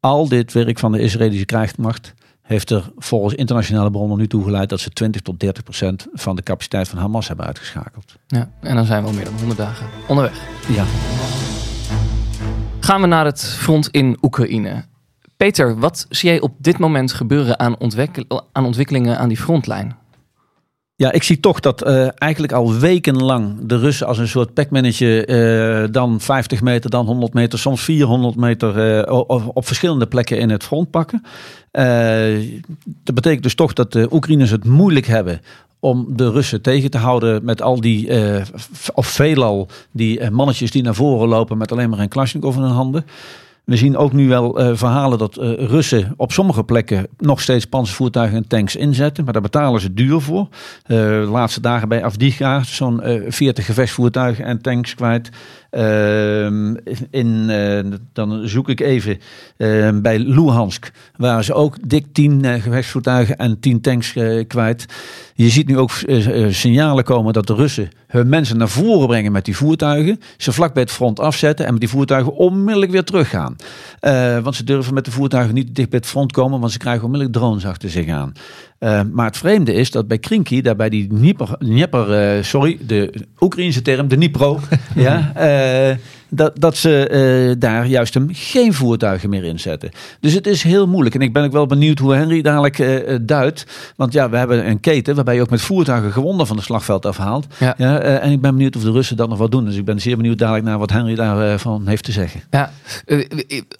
Speaker 9: Al dit werk van de Israëlische krijgsmacht heeft er volgens internationale bronnen nu toe geleid dat ze 20 tot 30 procent van de capaciteit van Hamas hebben uitgeschakeld.
Speaker 6: Ja, en dan zijn we al meer dan 100 dagen onderweg.
Speaker 9: Ja.
Speaker 6: Gaan we naar het front in Oekraïne. Peter, wat zie jij op dit moment gebeuren aan, aan ontwikkelingen aan die frontlijn?
Speaker 9: Ja, ik zie toch dat eh, eigenlijk al wekenlang de Russen als een soort packmannetje eh dan 50 meter, dan 100 meter, soms 400 meter eh, op, op verschillende plekken in het front pakken. Dat betekent dus toch dat de Oekraïners het moeilijk hebben om de Russen tegen te houden met al die, of veelal die mannetjes die naar voren lopen met alleen maar een Kalashnikov in hun handen. We zien ook nu wel eh, verhalen dat eh, Russen op sommige plekken nog steeds panzervoertuigen en tanks inzetten. Maar daar betalen ze duur voor. Eh, de laatste dagen bij Afdika zo'n eh 40 gevechtsvoertuigen en tanks kwijt. Ehm, in, eh, dan zoek ik even eh, bij Luhansk, waar ze ook dik 10 eh, gevechtsvoertuigen en 10 tanks eh, kwijt. Je ziet nu ook signalen komen dat de Russen hun mensen naar voren brengen met die voertuigen. Ze vlak bij het front afzetten en met die voertuigen onmiddellijk weer teruggaan. Want ze durven met de voertuigen niet dicht bij het front komen, want ze krijgen onmiddellijk drones achter zich aan. Maar het vreemde is dat bij Krinky, daar bij die Dnieper, Dnieper sorry, de Oekraïnse term, de Dnipro, ja, dat, dat ze daar juist hem geen voertuigen meer inzetten. Dus het is heel moeilijk. En ik ben ook wel benieuwd hoe Henry dadelijk duidt. Want ja, we hebben een keten waarbij je ook met voertuigen gewonden van het slagveld afhaalt. Ja. ja en ik ben benieuwd of de Russen dat nog wat doen. Dus ik ben zeer benieuwd dadelijk naar wat Henry daarvan heeft te zeggen.
Speaker 6: Ja,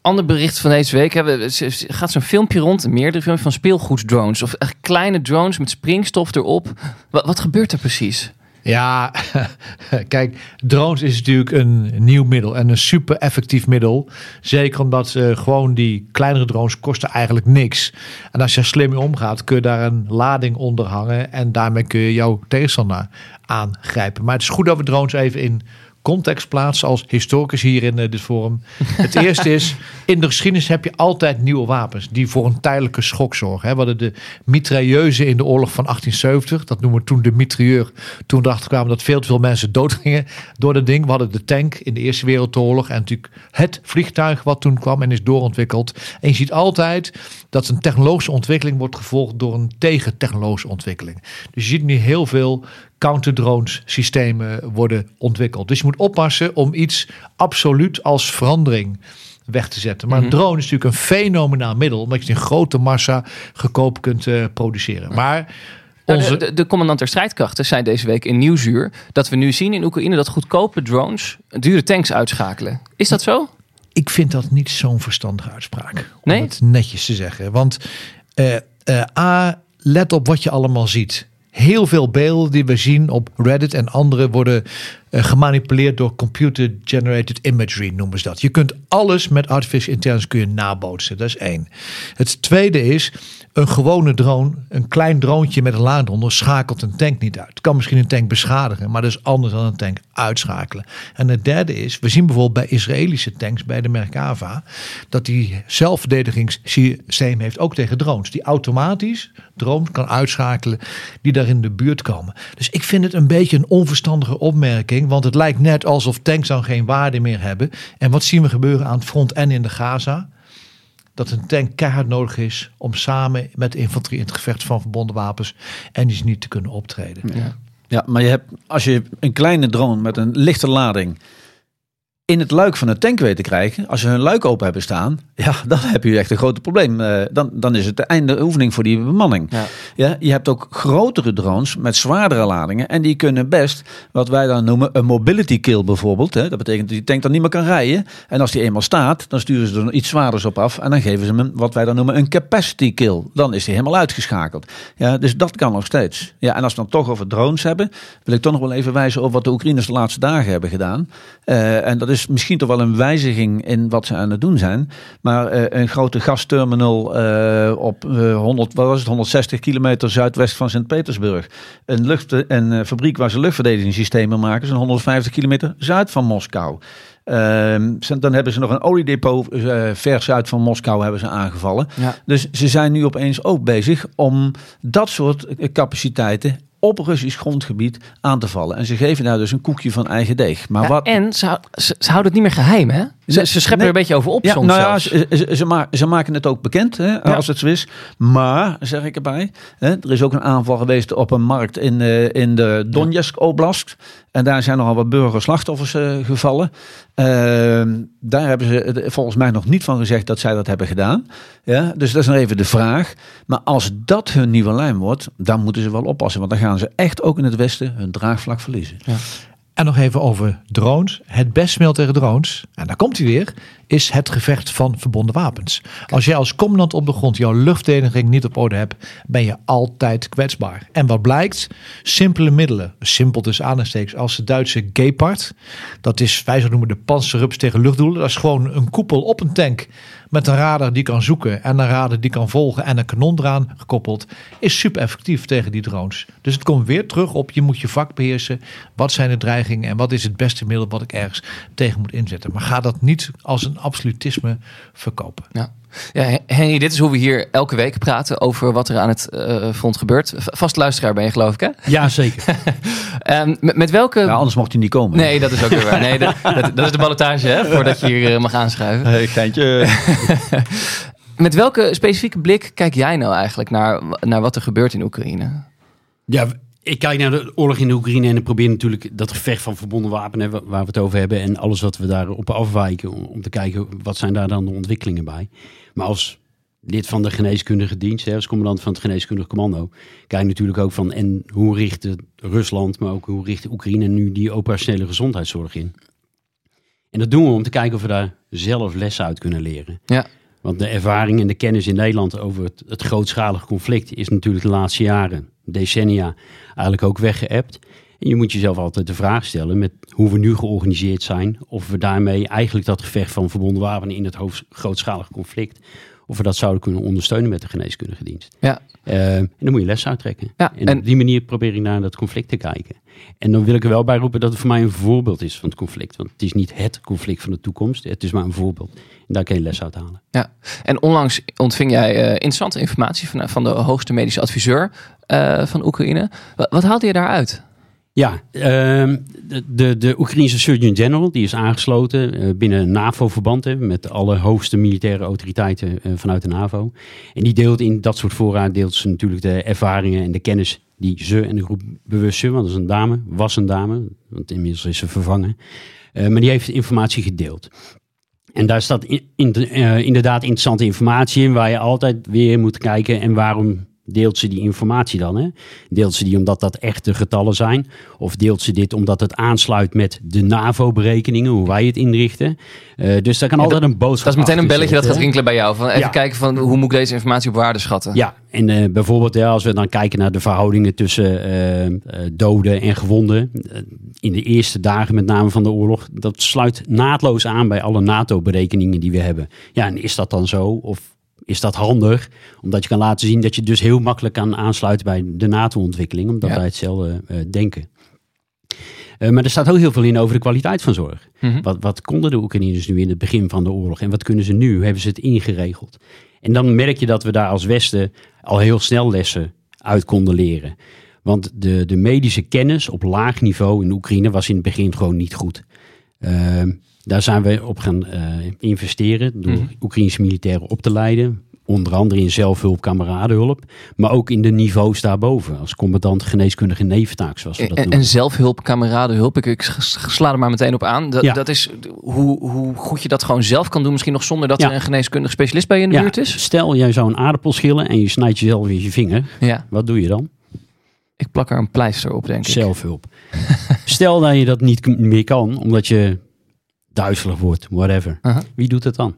Speaker 6: ander bericht van deze week. Hè, gaat zo'n filmpje rond, meerdere filmpjes van speelgoedsdrones. Of echt kleine drones met springstof erop. Wat, wat gebeurt er precies?
Speaker 8: Ja, kijk, drones is natuurlijk een nieuw middel en een super effectief middel. Zeker omdat uh, gewoon die kleinere drones kosten eigenlijk niks. En als je er slim mee omgaat, kun je daar een lading onder hangen en daarmee kun je jouw tegenstander aangrijpen. Maar het is goed dat we drones even in context plaatsen als historicus hier in uh, dit forum. Het eerste is, in de geschiedenis heb je altijd nieuwe wapens die voor een tijdelijke schok zorgen. We hadden de mitrailleuze in de oorlog van 1870. Dat noemen we toen de mitrailleur. Toen erachter kwamen dat veel te veel mensen doodgingen door dat ding. We hadden de tank in de Eerste Wereldoorlog. En natuurlijk het vliegtuig wat toen kwam en is doorontwikkeld. En je ziet altijd dat een technologische ontwikkeling wordt gevolgd door een tegentechnologische ontwikkeling. Dus je ziet nu heel veel counter-drones systemen worden ontwikkeld. Dus je moet oppassen om iets absoluut als verandering weg te zetten. Maar een mhm. drone is natuurlijk een fenomenaal middel, omdat je in grote massa goedkoop kunt uh, produceren. Maar
Speaker 6: nou, onze... de, de, commandant der strijdkrachten zei deze week in Nieuwsuur dat we nu zien in Oekraïne dat goedkope drones dure tanks uitschakelen. Is dat zo?
Speaker 8: Ik vind dat niet zo'n verstandige uitspraak.
Speaker 6: Nee?
Speaker 8: Om het netjes te zeggen. Want uh, uh, A, let op wat je allemaal ziet heel veel beelden die we zien op Reddit en andere worden uh, gemanipuleerd door computer generated imagery noemen ze dat. Je kunt alles met artificial intelligence kun je nabootsen. Dat is één. Het tweede is een gewone drone, een klein droontje met een laadonder schakelt een tank niet uit. Het kan misschien een tank beschadigen, maar dat is anders dan een tank uitschakelen. En het derde is, we zien bijvoorbeeld bij Israëlische tanks, bij de Merkava, dat die zelfverdedigingssysteem heeft ook tegen drones. Die automatisch drones kan uitschakelen die daar in de buurt komen. Dus ik vind het een beetje een onverstandige opmerking, want het lijkt net alsof tanks dan geen waarde meer hebben. En wat zien we gebeuren aan het front en in de Gaza? Dat een tank keihard nodig is om samen met infanterie in het gevecht van verbonden wapens en die niet te kunnen optreden.
Speaker 9: Ja. ja, maar je hebt, als je een kleine drone met een lichte lading in het luik van een tank weten te krijgen, als ze hun luik open hebben staan, ja, dan heb je echt een groot probleem. Uh, dan, dan is het de einde oefening voor die bemanning. Ja. ja. je hebt ook grotere drones met zwaardere ladingen en die kunnen best, wat wij dan noemen, een mobility kill bijvoorbeeld. Hè. Dat betekent dat die tank dan niet meer kan rijden. En als die eenmaal staat, dan sturen ze er iets zwaarders op af en dan geven ze hem wat wij dan noemen een capacity kill. Dan is die helemaal uitgeschakeld. Ja, dus dat kan nog steeds. Ja, en als we dan toch over drones hebben, wil ik toch nog wel even wijzen op wat de Oekraïners de laatste dagen hebben gedaan. Uh, en dat is is misschien toch wel een wijziging in wat ze aan het doen zijn. Maar uh, een grote gasterminal uh, op uh, 100, wat was het, 160 kilometer zuidwest van Sint-Petersburg. Een, lucht, een fabriek waar ze luchtverdedigingssystemen maken, zo'n 150 kilometer zuid van Moskou. Ehm, dan hebben ze nog een oliedepot ver zuid van Moskou hebben ze aangevallen. Ja. Dus ze zijn nu opeens ook bezig om dat soort capaciteiten op Russisch grondgebied aan te vallen. En ze geven daar dus een koekje van eigen deeg. Maar wat...
Speaker 6: En ze, ze, ze, houden het niet meer geheim, hè? Ze, ze scheppen er een beetje over op ja, soms
Speaker 9: Nou ja, ze, ze, ze, maken het ook bekend, hè, als het zo is. Maar, zeg ik erbij, hè, er is ook een aanval geweest op een markt in, uh, in de Donetsk Oblast. En daar zijn nogal wat burgerslachtoffers uh, gevallen. Uh, daar hebben ze volgens mij nog niet van gezegd dat zij dat hebben gedaan. Ja, dus dat is nog even de vraag. Maar als dat hun nieuwe lijn wordt, dan moeten ze wel oppassen. Want dan gaan ze echt ook in het Westen hun draagvlak verliezen. Ja.
Speaker 8: En nog even over drones. Het beste middel tegen drones, en daar komt hij weer, is het gevecht van verbonden wapens. Als jij als commandant op de grond jouw luchtverdediging niet op orde hebt, ben je altijd kwetsbaar. En wat blijkt? Simpele middelen, simpel dus aanstekens, als de Duitse Gepard. Dat is, wij zouden noemen de panzerrups tegen luchtdoelen. Dat is gewoon een koepel op een tank met een radar die kan zoeken en een radar die kan volgen en een kanon eraan gekoppeld, is super effectief tegen die drones. Dus het komt weer terug op je moet je vak beheersen. Wat zijn de dreigingen en wat is het beste middel wat ik ergens tegen moet inzetten? Maar ga dat niet als een absolutisme verkopen.
Speaker 6: Ja. Ja, Henry, dit is hoe we hier elke week praten over wat er aan het eh, front gebeurt. Vast luisteraar ben je, geloof ik, hè?
Speaker 7: Ja, zeker.
Speaker 6: Ehm, met, met welke...
Speaker 9: Ja, anders mocht hij niet komen.
Speaker 6: Nee, dat is ook weer waar. Nee, dat, dat, dat is de ballotage, hè? Voordat je hier eh, mag aanschuiven.
Speaker 9: Hey, geintje.
Speaker 6: Met welke specifieke blik kijk jij nou eigenlijk naar, naar wat er gebeurt in Oekraïne?
Speaker 7: Ja, ik kijk naar de oorlog in de Oekraïne en ik probeer natuurlijk dat gevecht van verbonden wapenen waar we het over hebben en alles wat we daarop afwijken om, te kijken wat zijn daar dan de ontwikkelingen bij. Maar als lid van de geneeskundige dienst, als commandant van het geneeskundig commando, kijk natuurlijk ook van en hoe richt Rusland, maar ook hoe richt Oekraïne nu die operationele gezondheidszorg in. En dat doen we om te kijken of we daar zelf lessen uit kunnen leren.
Speaker 6: Ja.
Speaker 7: Want de ervaring en de kennis in Nederland over het, het grootschalig conflict is natuurlijk de laatste jaren, decennia, eigenlijk ook weggeëpt. En je moet jezelf altijd de vraag stellen met hoe we nu georganiseerd zijn, of we daarmee eigenlijk dat gevecht van verbonden wapenen in het grootschalig conflict, of we dat zouden kunnen ondersteunen met de geneeskundige dienst.
Speaker 6: Ja.
Speaker 7: Eh, en dan moet je les uittrekken.
Speaker 6: Ja,
Speaker 7: en,
Speaker 6: en-
Speaker 7: op die manier probeer ik naar dat conflict te kijken. En dan wil ik er wel bij roepen dat het voor mij een voorbeeld is van het conflict. Want het is niet het conflict van de toekomst, het is maar een voorbeeld. En daar kan je les uit halen.
Speaker 6: Ja, en onlangs ontving jij eh, interessante informatie van, van de hoogste medische adviseur eh, van Oekraïne. Wat, wat haalde je daaruit?
Speaker 7: Ja, ehm, de, de, Oekraïnse Surgeon General die is aangesloten eh, binnen NAVO-verband met alle hoogste militaire autoriteiten eh, vanuit de NAVO. En die deelt in dat soort voorraad deelt ze natuurlijk de ervaringen en de kennis die ze en de groep bewust ze, want dat is een dame, was een dame, want inmiddels is ze vervangen. Eh, maar die heeft informatie gedeeld. En daar staat in, in- inderdaad interessante informatie in waar je altijd weer moet kijken en waarom deelt ze die informatie dan? Hè? Deelt ze die omdat dat echte getallen zijn? Of deelt ze dit omdat het aansluit met de NAVO-berekeningen, hoe wij het inrichten? Eh, dus daar kan altijd een boodschap
Speaker 6: Dat is meteen een belletje dat gaat rinkelen bij jou. Van even
Speaker 7: Ja.
Speaker 6: kijken van hoe moet ik deze informatie op waarde schatten.
Speaker 7: Ja, en eh, bijvoorbeeld ja, als we dan kijken naar de verhoudingen tussen eh, doden en gewonden. in de eerste dagen met name van de oorlog. Dat sluit naadloos aan bij alle NATO-berekeningen die we hebben. Ja, en is dat dan zo? Of is dat handig? Omdat je kan laten zien dat je dus heel makkelijk kan aansluiten bij de NATO-ontwikkeling. Omdat
Speaker 6: Ja.
Speaker 7: wij hetzelfde eh, denken. Eh, maar er staat ook heel veel in over de kwaliteit van zorg.
Speaker 6: Mhm.
Speaker 7: Wat, wat konden de Oekraïners nu in het begin van de oorlog en wat kunnen ze nu? Hoe hebben ze het ingeregeld? En dan merk je dat we daar als Westen al heel snel lessen uit konden leren. Want de, de medische kennis op laag niveau in Oekraïne was in het begin gewoon niet goed. Ehm, daar zijn we op gaan eh, investeren door
Speaker 6: Mhm.
Speaker 7: Oekraïnse militairen op te leiden. Onder andere in zelfhulp, kameradenhulp. Maar ook in de niveaus daarboven. Als commandant geneeskundige neventaak, zoals we dat
Speaker 6: En,
Speaker 7: noemen.
Speaker 6: en zelfhulp, kameradenhulp, ik, ik sla er maar meteen op aan. Dat,
Speaker 7: Ja.
Speaker 6: dat is hoe, hoe goed je dat gewoon zelf kan doen. Misschien nog zonder dat
Speaker 7: Ja.
Speaker 6: er een geneeskundige specialist bij je in de
Speaker 7: Ja,
Speaker 6: buurt is.
Speaker 7: Stel, jij zou een aardappel schillen en je snijdt jezelf in je vinger.
Speaker 6: Ja,
Speaker 7: Wat doe je dan?
Speaker 6: ik plak er een pleister op, denk ik.
Speaker 7: Zelfhulp. Stel dat je dat niet meer kan, omdat je duizelig wordt, whatever.
Speaker 6: Aha.
Speaker 7: Wie doet het dan?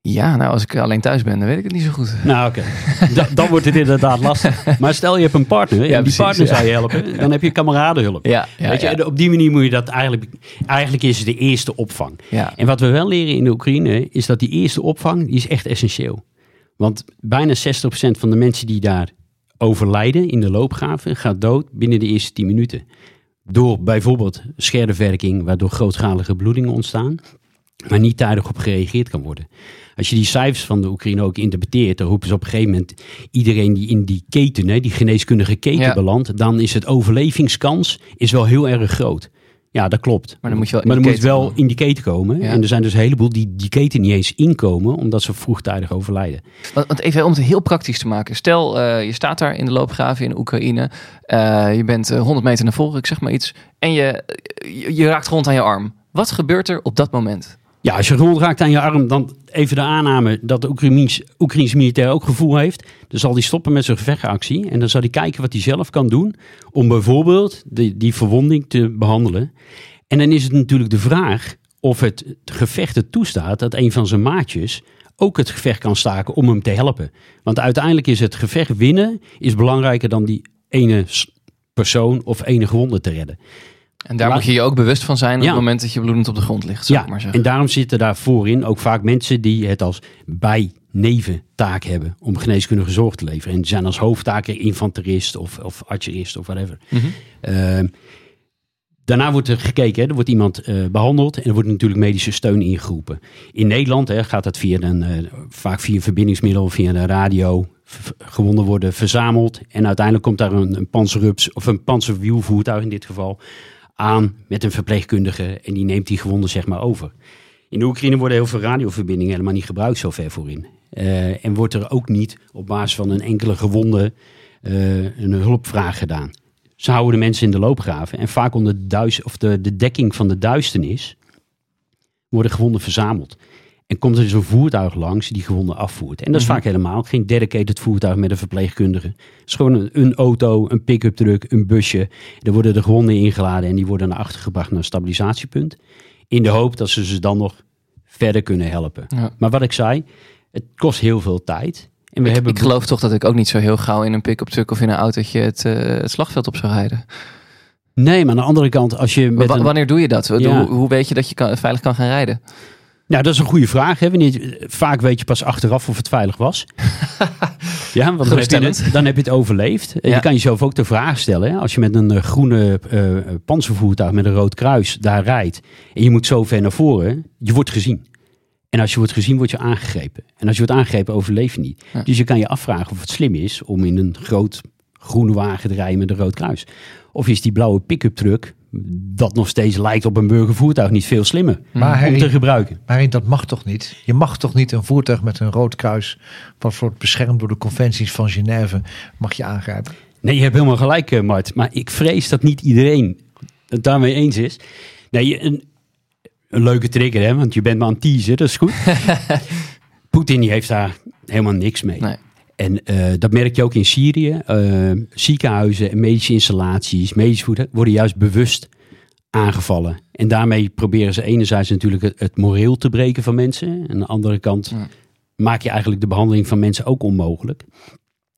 Speaker 6: Ja, nou als ik alleen thuis ben, dan weet ik het niet zo goed.
Speaker 7: Nou, oké. Da- dan wordt het inderdaad lastig. Maar stel je hebt een partner en
Speaker 6: Ja,
Speaker 7: die
Speaker 6: precies,
Speaker 7: partner
Speaker 6: ja.
Speaker 7: zou je helpen, dan heb je kameradenhulp.
Speaker 6: Ja, ja,
Speaker 7: Weet je, op die manier moet je dat eigenlijk... Eigenlijk is het de eerste opvang. En wat we wel leren in de Oekraïne is dat die eerste opvang, die is echt essentieel. Want bijna 60% van de mensen die daar overlijden in de loopgraven gaat dood binnen de eerste 10 minuten. Door bijvoorbeeld scherdewerking, waardoor grootschalige bloedingen ontstaan, maar niet tijdig op gereageerd kan worden. Als je die cijfers van de Oekraïne ook interpreteert, dan roepen ze op een gegeven moment iedereen die in die keten, hè, die geneeskundige keten
Speaker 6: Ja.
Speaker 7: belandt, dan is het overlevingskans is wel heel erg groot. Ja, dat klopt.
Speaker 6: Maar dan moet je wel in
Speaker 7: maar
Speaker 6: die
Speaker 7: dan moet
Speaker 6: keten
Speaker 7: wel
Speaker 6: komen.
Speaker 7: in die keten komen.
Speaker 6: Ja.
Speaker 7: En er zijn dus een heleboel die die keten niet eens inkomen, omdat ze vroegtijdig overlijden.
Speaker 6: Want, even om het heel praktisch te maken. Stel, eh, je staat daar in de loopgraven in Oekraïne. Eh, je bent eh, 100 meter naar voren, ik zeg maar iets. En je, je, je raakt gewond aan je arm. Wat gebeurt er op dat moment?
Speaker 7: Ja, als je gewond raakt aan je arm, dan even de aanname dat de Oekraïense militair ook gevoel heeft. Dan zal hij stoppen met zijn gevechtactie. En dan zal hij kijken wat hij zelf kan doen om bijvoorbeeld die, die verwonding te behandelen. En dan is het natuurlijk de vraag of het gevecht het toestaat dat een van zijn maatjes ook het gevecht kan staken om hem te helpen. Want uiteindelijk is het gevecht winnen is belangrijker dan die ene persoon of ene gewonde te redden.
Speaker 6: En daar
Speaker 7: Laat-
Speaker 6: moet je je ook bewust van zijn op
Speaker 7: Ja.
Speaker 6: het moment dat je bloedend op de grond ligt. Zou
Speaker 7: Ja,
Speaker 6: ik maar zeggen.
Speaker 7: en daarom zitten daar voorin ook vaak mensen die het als bij-neventaak hebben om geneeskundige zorg te leveren. En die zijn als hoofdtaken infanterist of, of archerist of whatever.
Speaker 6: Mhm.
Speaker 7: Ehm, Daarna wordt er gekeken, hè, er wordt iemand eh, behandeld en er wordt natuurlijk medische steun ingeroepen. In Nederland hè, gaat dat via een, eh, vaak via een verbindingsmiddel, via de radio. Gewonden worden verzameld en uiteindelijk komt daar een, een panzerrups of een panzerwielvoertuig in dit geval aan met een verpleegkundige en die neemt die gewonden zeg maar over. In de Oekraïne worden heel veel radioverbindingen helemaal niet gebruikt zo ver voorin. Eh, en wordt er ook niet op basis van een enkele gewonde eh, een hulpvraag gedaan. Ze houden de mensen in de loopgraven. En vaak onder de, duis, of de, de dekking van de duisternis worden gewonden verzameld. Komt er dus een voertuig langs die gewonden afvoert. En dat is vaak helemaal geen dedicated voertuig met een verpleegkundige. Het is gewoon een, een auto, een pick-up truck, een busje. Er worden de gewonden ingeladen en die worden naar achter gebracht naar een stabilisatiepunt. In de hoop dat ze ze dan nog verder kunnen helpen.
Speaker 6: Ja.
Speaker 7: Maar wat ik zei, het kost heel veel tijd. En we
Speaker 6: Ik,
Speaker 7: hebben
Speaker 6: ik geloof toch dat ik ook niet zo heel gauw in een pick-up truck of in een autootje het, eh, het slagveld op zou rijden.
Speaker 7: Nee, maar aan de andere kant, als je met een...
Speaker 6: Wanneer doe je dat?
Speaker 7: Ja.
Speaker 6: Hoe, hoe weet je dat je kan, veilig kan gaan rijden?
Speaker 7: Nou, dat is een goede vraag. Hè? Wanneer, vaak weet je pas achteraf of het veilig was. ja, want dan heb, je het, dan heb je het overleefd. En
Speaker 6: Ja.
Speaker 7: Je kan jezelf ook de vraag stellen. Hè? Als je met een eh, groene eh, eh, panzervoertuig met een rood kruis daar rijdt. En je moet zo ver naar voren. Je wordt gezien. En als je wordt gezien, word je aangegrepen. En als je wordt aangegrepen, overleef je niet.
Speaker 6: Ja.
Speaker 7: Dus je kan je afvragen of het slim is om in een groot groene wagen te rijden met een rood kruis. Of is die blauwe pick-up truck, dat nog steeds lijkt op een burgervoertuig, niet veel slimmer
Speaker 8: Maar
Speaker 7: om
Speaker 8: Harry,
Speaker 7: te gebruiken?
Speaker 8: maar dat mag toch niet? Je mag toch niet een voertuig met een rood kruis, wat wordt beschermd door de conventies van Genève, mag je aangrijpen?
Speaker 7: Nee, je hebt helemaal gelijk, eh, Mart. Maar ik vrees dat niet iedereen het daarmee eens is. Nee, een, een leuke trigger, hè? Want je bent me aan het teasen, dat is goed. Poetin die heeft daar helemaal niks mee.
Speaker 6: Nee.
Speaker 7: En eh, dat merk je ook in Syrië. Eh, ziekenhuizen en medische installaties, medisch voeden, worden juist bewust aangevallen. En daarmee proberen ze enerzijds natuurlijk het, het moreel te breken van mensen. En aan de andere kant
Speaker 6: Ja.
Speaker 7: maak je eigenlijk de behandeling van mensen ook onmogelijk.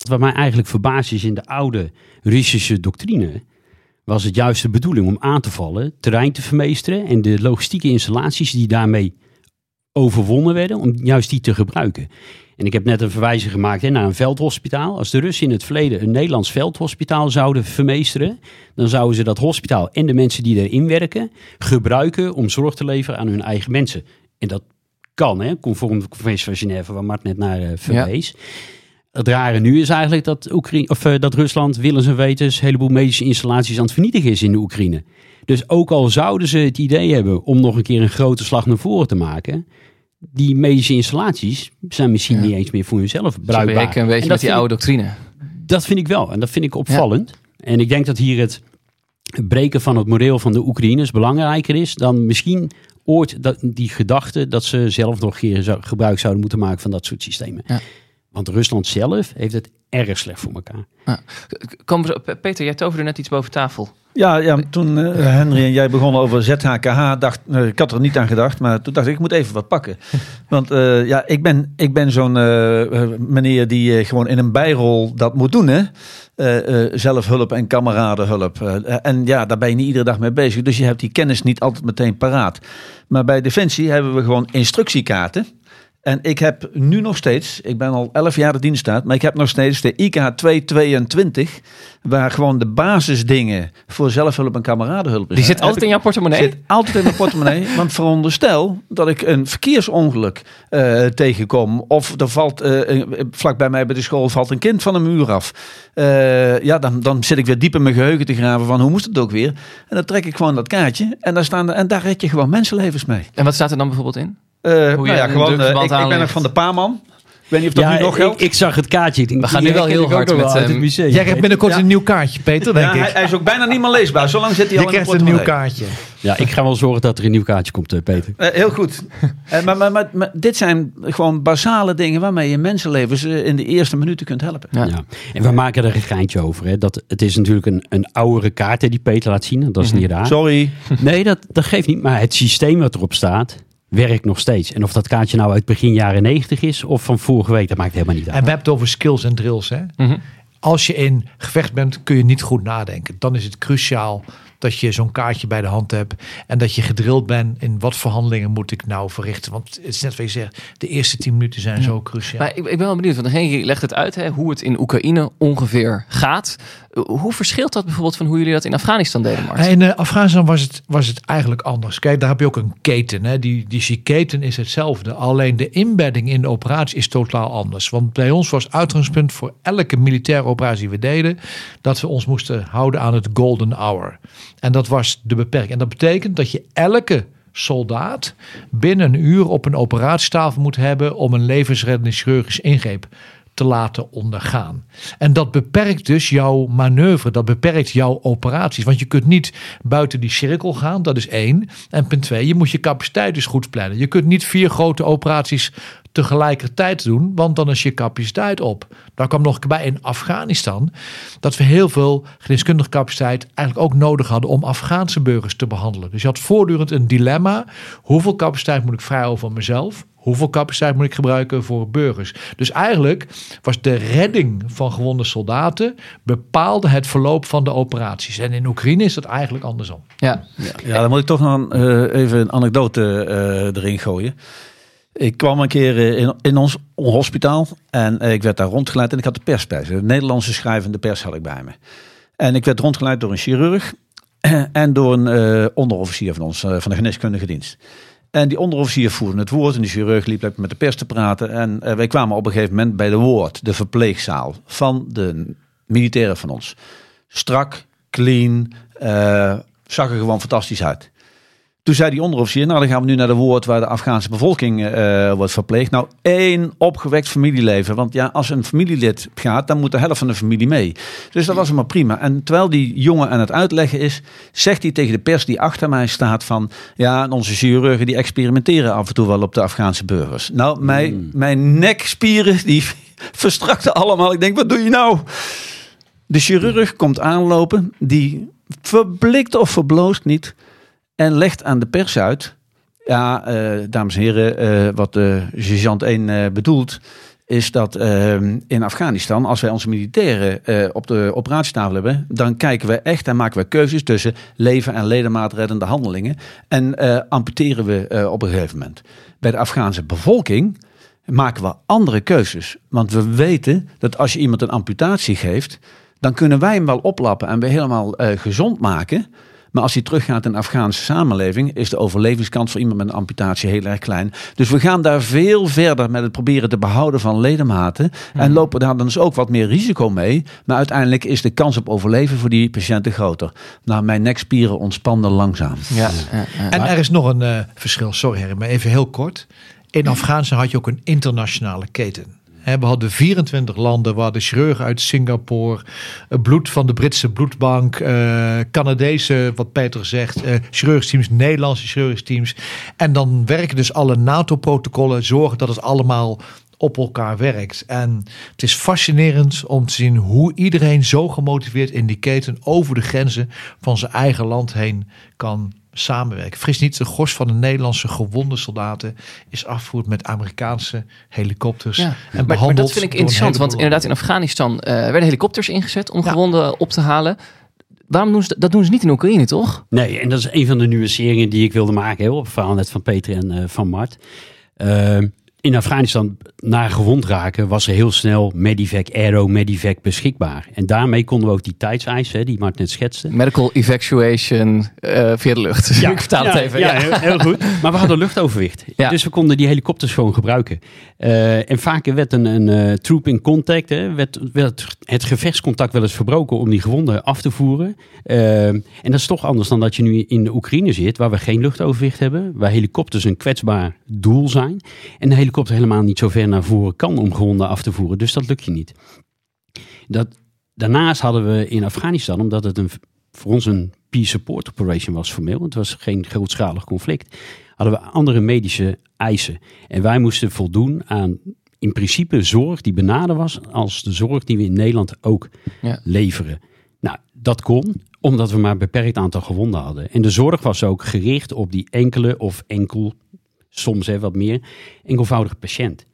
Speaker 7: Wat mij eigenlijk verbaast is in de oude Russische doctrine was het juist de bedoeling om aan te vallen, terrein te vermeesteren en de logistieke installaties die daarmee overwonnen werden, om juist die te gebruiken. En ik heb net een verwijzing gemaakt hè, naar een veldhospitaal. Als de Russen in het verleden een Nederlands veldhospitaal zouden vermeesteren, dan zouden ze dat hospitaal en de mensen die erin werken gebruiken om zorg te leveren aan hun eigen mensen. En dat kan, hè, conform de conventie van Genève, waar Mart net naar eh, verwees. Het rare nu is eigenlijk dat, Oekraïne, of, eh, dat Rusland willens en wetens een heleboel medische installaties aan het vernietigen is in de Oekraïne. Dus ook al zouden ze het idee hebben om nog een keer een grote slag naar voren te maken, die medische installaties zijn misschien
Speaker 6: Ja.
Speaker 7: niet eens meer voor hunzelf
Speaker 6: Ze
Speaker 7: bruikbaar.
Speaker 6: werken een
Speaker 7: En
Speaker 6: beetje met die oude doctrine.
Speaker 7: dat vind ik wel en dat vind ik opvallend. En ik denk dat hier het breken van het moreel van de Oekraïners belangrijker is dan misschien ooit dat, die gedachte dat ze zelf nog gebruik zouden moeten maken van dat soort systemen.
Speaker 6: Ja.
Speaker 7: Want Rusland zelf heeft het erg slecht voor elkaar.
Speaker 6: Peter, jij toverde net iets boven tafel.
Speaker 9: Ja, ja toen eh, Henry en jij begonnen over ZHKH, dacht, eh, ik had er niet aan gedacht, maar toen dacht ik, ik moet even wat pakken. Want eh, ja, ik ben, ik ben zo'n meneer die eh, gewoon in een bijrol dat moet doen, hè. Eh, eh, zelfhulp en kameradenhulp. En ja, daar ben je niet iedere dag mee bezig. Dus je hebt die kennis niet altijd meteen paraat. Maar bij Defensie hebben we gewoon instructiekaarten. En ik heb nu nog steeds, ik ben al 11 jaar de dienst staat, maar ik heb nog steeds de IK 222, waar gewoon de basisdingen voor zelfhulp en kameradenhulp is.
Speaker 6: Die zit altijd
Speaker 9: ik-
Speaker 6: in jouw portemonnee.
Speaker 9: Zit altijd in mijn portemonnee. want veronderstel dat ik een verkeersongeluk eh, tegenkom. Of er valt eh, vlak bij mij bij de school valt een kind van een muur af. Eh, ja, dan, dan zit ik weer diep in mijn geheugen te graven van hoe moest het ook weer. En dan trek ik gewoon dat kaartje. En daar, staan, en daar red je gewoon mensenlevens mee.
Speaker 6: En wat staat er dan bijvoorbeeld in?
Speaker 9: Eh, nou
Speaker 6: je
Speaker 9: ja, gewoon, eh, ik, ik ben nog van de paarman. Ik weet niet of dat nu nog
Speaker 7: ik,
Speaker 9: geldt.
Speaker 7: ik zag het kaartje. Ik denk,
Speaker 6: We gaan nu wel heel
Speaker 7: ik
Speaker 6: hard met,
Speaker 7: wel uit het museum.
Speaker 8: Jij krijgt binnenkort
Speaker 9: Ja.
Speaker 8: een nieuw kaartje, Peter, denk
Speaker 9: ja, hij,
Speaker 8: ik.
Speaker 9: hij is ook bijna niet meer leesbaar. Zolang zit hij
Speaker 8: Je
Speaker 9: al in de
Speaker 8: krijgt een nieuw kaartje.
Speaker 7: Ja, ik ga wel zorgen dat er een nieuw kaartje komt, eh, Peter.
Speaker 9: Eh, heel goed. Maar, maar, maar, maar dit zijn gewoon basale dingen waarmee je mensenlevens in de eerste minuten kunt helpen.
Speaker 6: Ja.
Speaker 7: Ja. En we maken er een geintje over. Hè. Dat, het is natuurlijk een, een oudere kaart hè, die Peter laat zien. Dat is niet raar.
Speaker 9: Sorry.
Speaker 7: Nee, dat, dat geeft niet. Maar het systeem wat erop staat, werkt nog steeds. En of dat kaartje nou uit begin jaren 90 is of van vorige week, dat maakt helemaal niet
Speaker 8: En
Speaker 7: uit.
Speaker 8: we hebben het over skills en drills. Hè?
Speaker 6: Mhm.
Speaker 8: Als je in gevecht bent, kun je niet goed nadenken. Dan is het cruciaal dat je zo'n kaartje bij de hand hebt en dat je gedrild bent in wat verhandelingen moet ik nou verrichten. Want het is net wat je zegt, de eerste tien minuten zijn zo cruciaal.
Speaker 6: Maar ik, ik ben wel benieuwd, want Henry legt het uit hè, hoe het in Oekraïne ongeveer gaat. Hoe verschilt dat bijvoorbeeld van hoe jullie dat in Afghanistan deden, Mart?
Speaker 8: In uh, Afghanistan was het, was het eigenlijk anders. Kijk, daar heb je ook een keten. Hè. Die, die keten is hetzelfde. Alleen de inbedding in de operatie is totaal anders. Want bij ons was uitgangspunt voor elke militaire operatie die we deden... dat we ons moesten houden aan het golden hour. En dat was de beperking. En dat betekent dat je elke soldaat binnen een uur op een operatietafel moet hebben... om een levensreddende chirurgisch ingreep te laten ondergaan. En dat beperkt dus jouw manoeuvre, dat beperkt jouw operaties. Want je kunt niet buiten die cirkel gaan, dat is één. En punt twee, je moet je capaciteit dus goed plannen. Je kunt niet vier grote operaties tegelijkertijd doen, want dan is je capaciteit op. Daar kwam nog bij in Afghanistan dat we heel veel geneeskundige capaciteit eigenlijk ook nodig hadden om Afghaanse burgers te behandelen. Dus je had voortdurend een dilemma: hoeveel capaciteit moet ik vrijhouden van mezelf? Hoeveel capaciteit moet ik gebruiken voor burgers? Dus eigenlijk was de redding van gewonde soldaten bepaalde het verloop van de operaties. En in Oekraïne is dat eigenlijk andersom.
Speaker 6: Ja,
Speaker 9: ja, dan moet ik toch nog uh, even een anekdote uh, erin gooien. Ik kwam een keer eh, in, in ons hospitaal en ik werd daar rondgeleid en ik had de perspers. De Nederlandse schrijvende pers had ik bij me. En ik werd rondgeleid door een chirurg en door een onderofficier van ons, van de geneeskundige dienst. En die onderofficier voerde het woord en de chirurg liep met de pers te praten. En wij kwamen op een gegeven moment bij de woord, de verpleegzaal van de militairen van ons. Strak, clean, zag er gewoon fantastisch uit. Toen zei die onderofficier, nou dan gaan we nu naar de woord waar de Afghaanse bevolking uh, wordt verpleegd. Nou, één opgewekt familieleven. Want ja, als een familielid gaat, dan moet de helft van de familie mee. Dus dat was maar prima. En terwijl die jongen aan het uitleggen is, zegt hij tegen de pers die achter mij staat van... Ja, onze chirurgen die experimenteren af en toe wel op de Afghaanse burgers. Nou, mijn, mm. mijn nekspieren die verstrakten allemaal. Ik denk, wat doe je nou? De chirurg komt aanlopen, die verblikt of verbloost niet en legt aan de pers uit. Ja, uh, dames en heren, uh, wat de sergeant 1 uh, bedoelt, is dat in Afghanistan, als wij onze militairen op de operatietafel hebben, dan kijken we echt en maken we keuzes tussen leven en ledemaatreddende handelingen. En amputeren we op een gegeven moment. Bij de Afghaanse bevolking maken we andere keuzes. Want we weten dat als je iemand een amputatie geeft, dan kunnen wij hem wel oplappen en weer helemaal gezond maken. Maar als hij teruggaat in de Afghaanse samenleving, is de overlevingskans voor iemand met een amputatie heel erg klein. Dus we gaan daar veel verder met het proberen te behouden van ledematen. En mhm. lopen daar dan dus ook wat meer risico mee. Maar uiteindelijk is de kans op overleven voor die patiënten groter. Nou, mijn nekspieren ontspannen langzaam.
Speaker 6: Ja,
Speaker 8: En er is nog een uh, verschil, sorry Harry, maar even heel kort. In Afghanistan had je ook een internationale keten. We hadden 24 landen waar de chirurg uit Singapore, bloed van de Britse bloedbank, uh, Canadese, wat Peter zegt, uh, chirurgisch teams, Nederlandse chirurgisch teams. En dan werken dus alle NATO-protocollen, zorgen dat het allemaal op elkaar werkt. En het is fascinerend om te zien hoe iedereen zo gemotiveerd in die keten over de grenzen van zijn eigen land heen kan samenwerken. Fris niet, de gros van de Nederlandse gewonde soldaten is afgevoerd met Amerikaanse helikopters. Ja,
Speaker 6: en maar, maar, dat vind ik interessant, want inderdaad in Afghanistan uh, werden helikopters ingezet om gewonden op te halen. Waarom doen ze dat? doen ze niet in Oekraïne, toch?
Speaker 7: Nee, en dat is een van de nuanceringen die ik wilde maken hè, op het verhaal net van Peter en uh, van Mart. Uh, in Afghanistan na gewond raken was er heel snel Medivac Aero, Medivac beschikbaar. En daarmee konden we ook die tijdseisen, die Mart net schetste.
Speaker 6: Medical evacuation uh, via de lucht. Ja, ik vertaal het even.
Speaker 7: Ja, Heel, heel, goed. Maar we hadden luchtoverwicht. Dus we konden die helikopters gewoon gebruiken. Uh, en vaker werd een, een uh, troop in contact, hè, werd, werd het gevechtscontact wel eens verbroken om die gewonden af te voeren. en dat is toch anders dan dat je nu in de Oekraïne zit, waar we geen luchtoverwicht hebben, waar helikopters een kwetsbaar doel zijn. En de helikopter helemaal niet zo ver naar voren kan om gewonden af te voeren. Dus dat lukt je niet. Dat, daarnaast hadden we in Afghanistan, omdat het een, voor ons een peace support operation was formeel, het was geen grootschalig conflict, hadden we andere medische eisen. En wij moesten voldoen aan in principe zorg die benader was als de zorg die we in Nederland ook ja. leveren. Nou, dat kon omdat we maar een beperkt aantal gewonden hadden. En de zorg was ook gericht op die enkele of enkel soms hè, wat meer, enkelvoudige patiënt.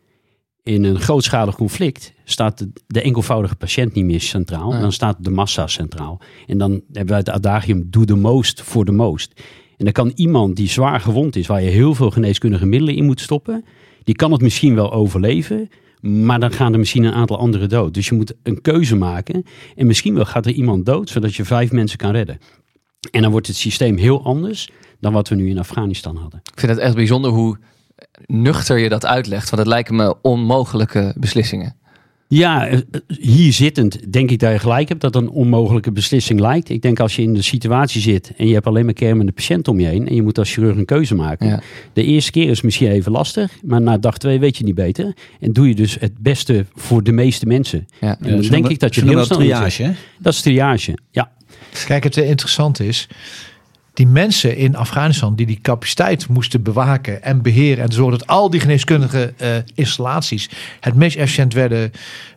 Speaker 7: In een grootschalig conflict staat de, de enkelvoudige patiënt niet meer centraal.
Speaker 6: Ja.
Speaker 7: Dan staat de massa centraal. En dan hebben wij het adagium do the most for the most. En dan kan iemand die zwaar gewond is, waar je heel veel geneeskundige middelen in moet stoppen, die kan het misschien wel overleven, maar dan gaan er misschien een aantal anderen dood. Dus je moet een keuze maken. En misschien wel gaat er iemand dood, zodat je vijf mensen kan redden. En dan wordt het systeem heel anders dan wat we nu in Afghanistan hadden.
Speaker 6: Ik vind het echt bijzonder hoe nuchter je dat uitlegt. Want het lijken me onmogelijke beslissingen.
Speaker 7: Ja, eh, hier zittend denk ik dat je gelijk hebt dat een onmogelijke beslissing lijkt. Ik denk als je in de situatie zit en je hebt alleen maar kermende patiënt om je heen en je moet als chirurg een keuze maken.
Speaker 6: Ja.
Speaker 7: De eerste keer is misschien even lastig, maar na dag twee weet je niet beter. En doe je dus het beste voor de meeste mensen.
Speaker 6: Ja.
Speaker 7: En dan denk ik dat je heel snel
Speaker 9: dat triage, hè?
Speaker 7: Dat is triage, ja.
Speaker 8: Kijk, het interessante is, die mensen in Afghanistan die die capaciteit moesten bewaken en beheren en zorgen dat al die geneeskundige eh, installaties het meest efficiënt werden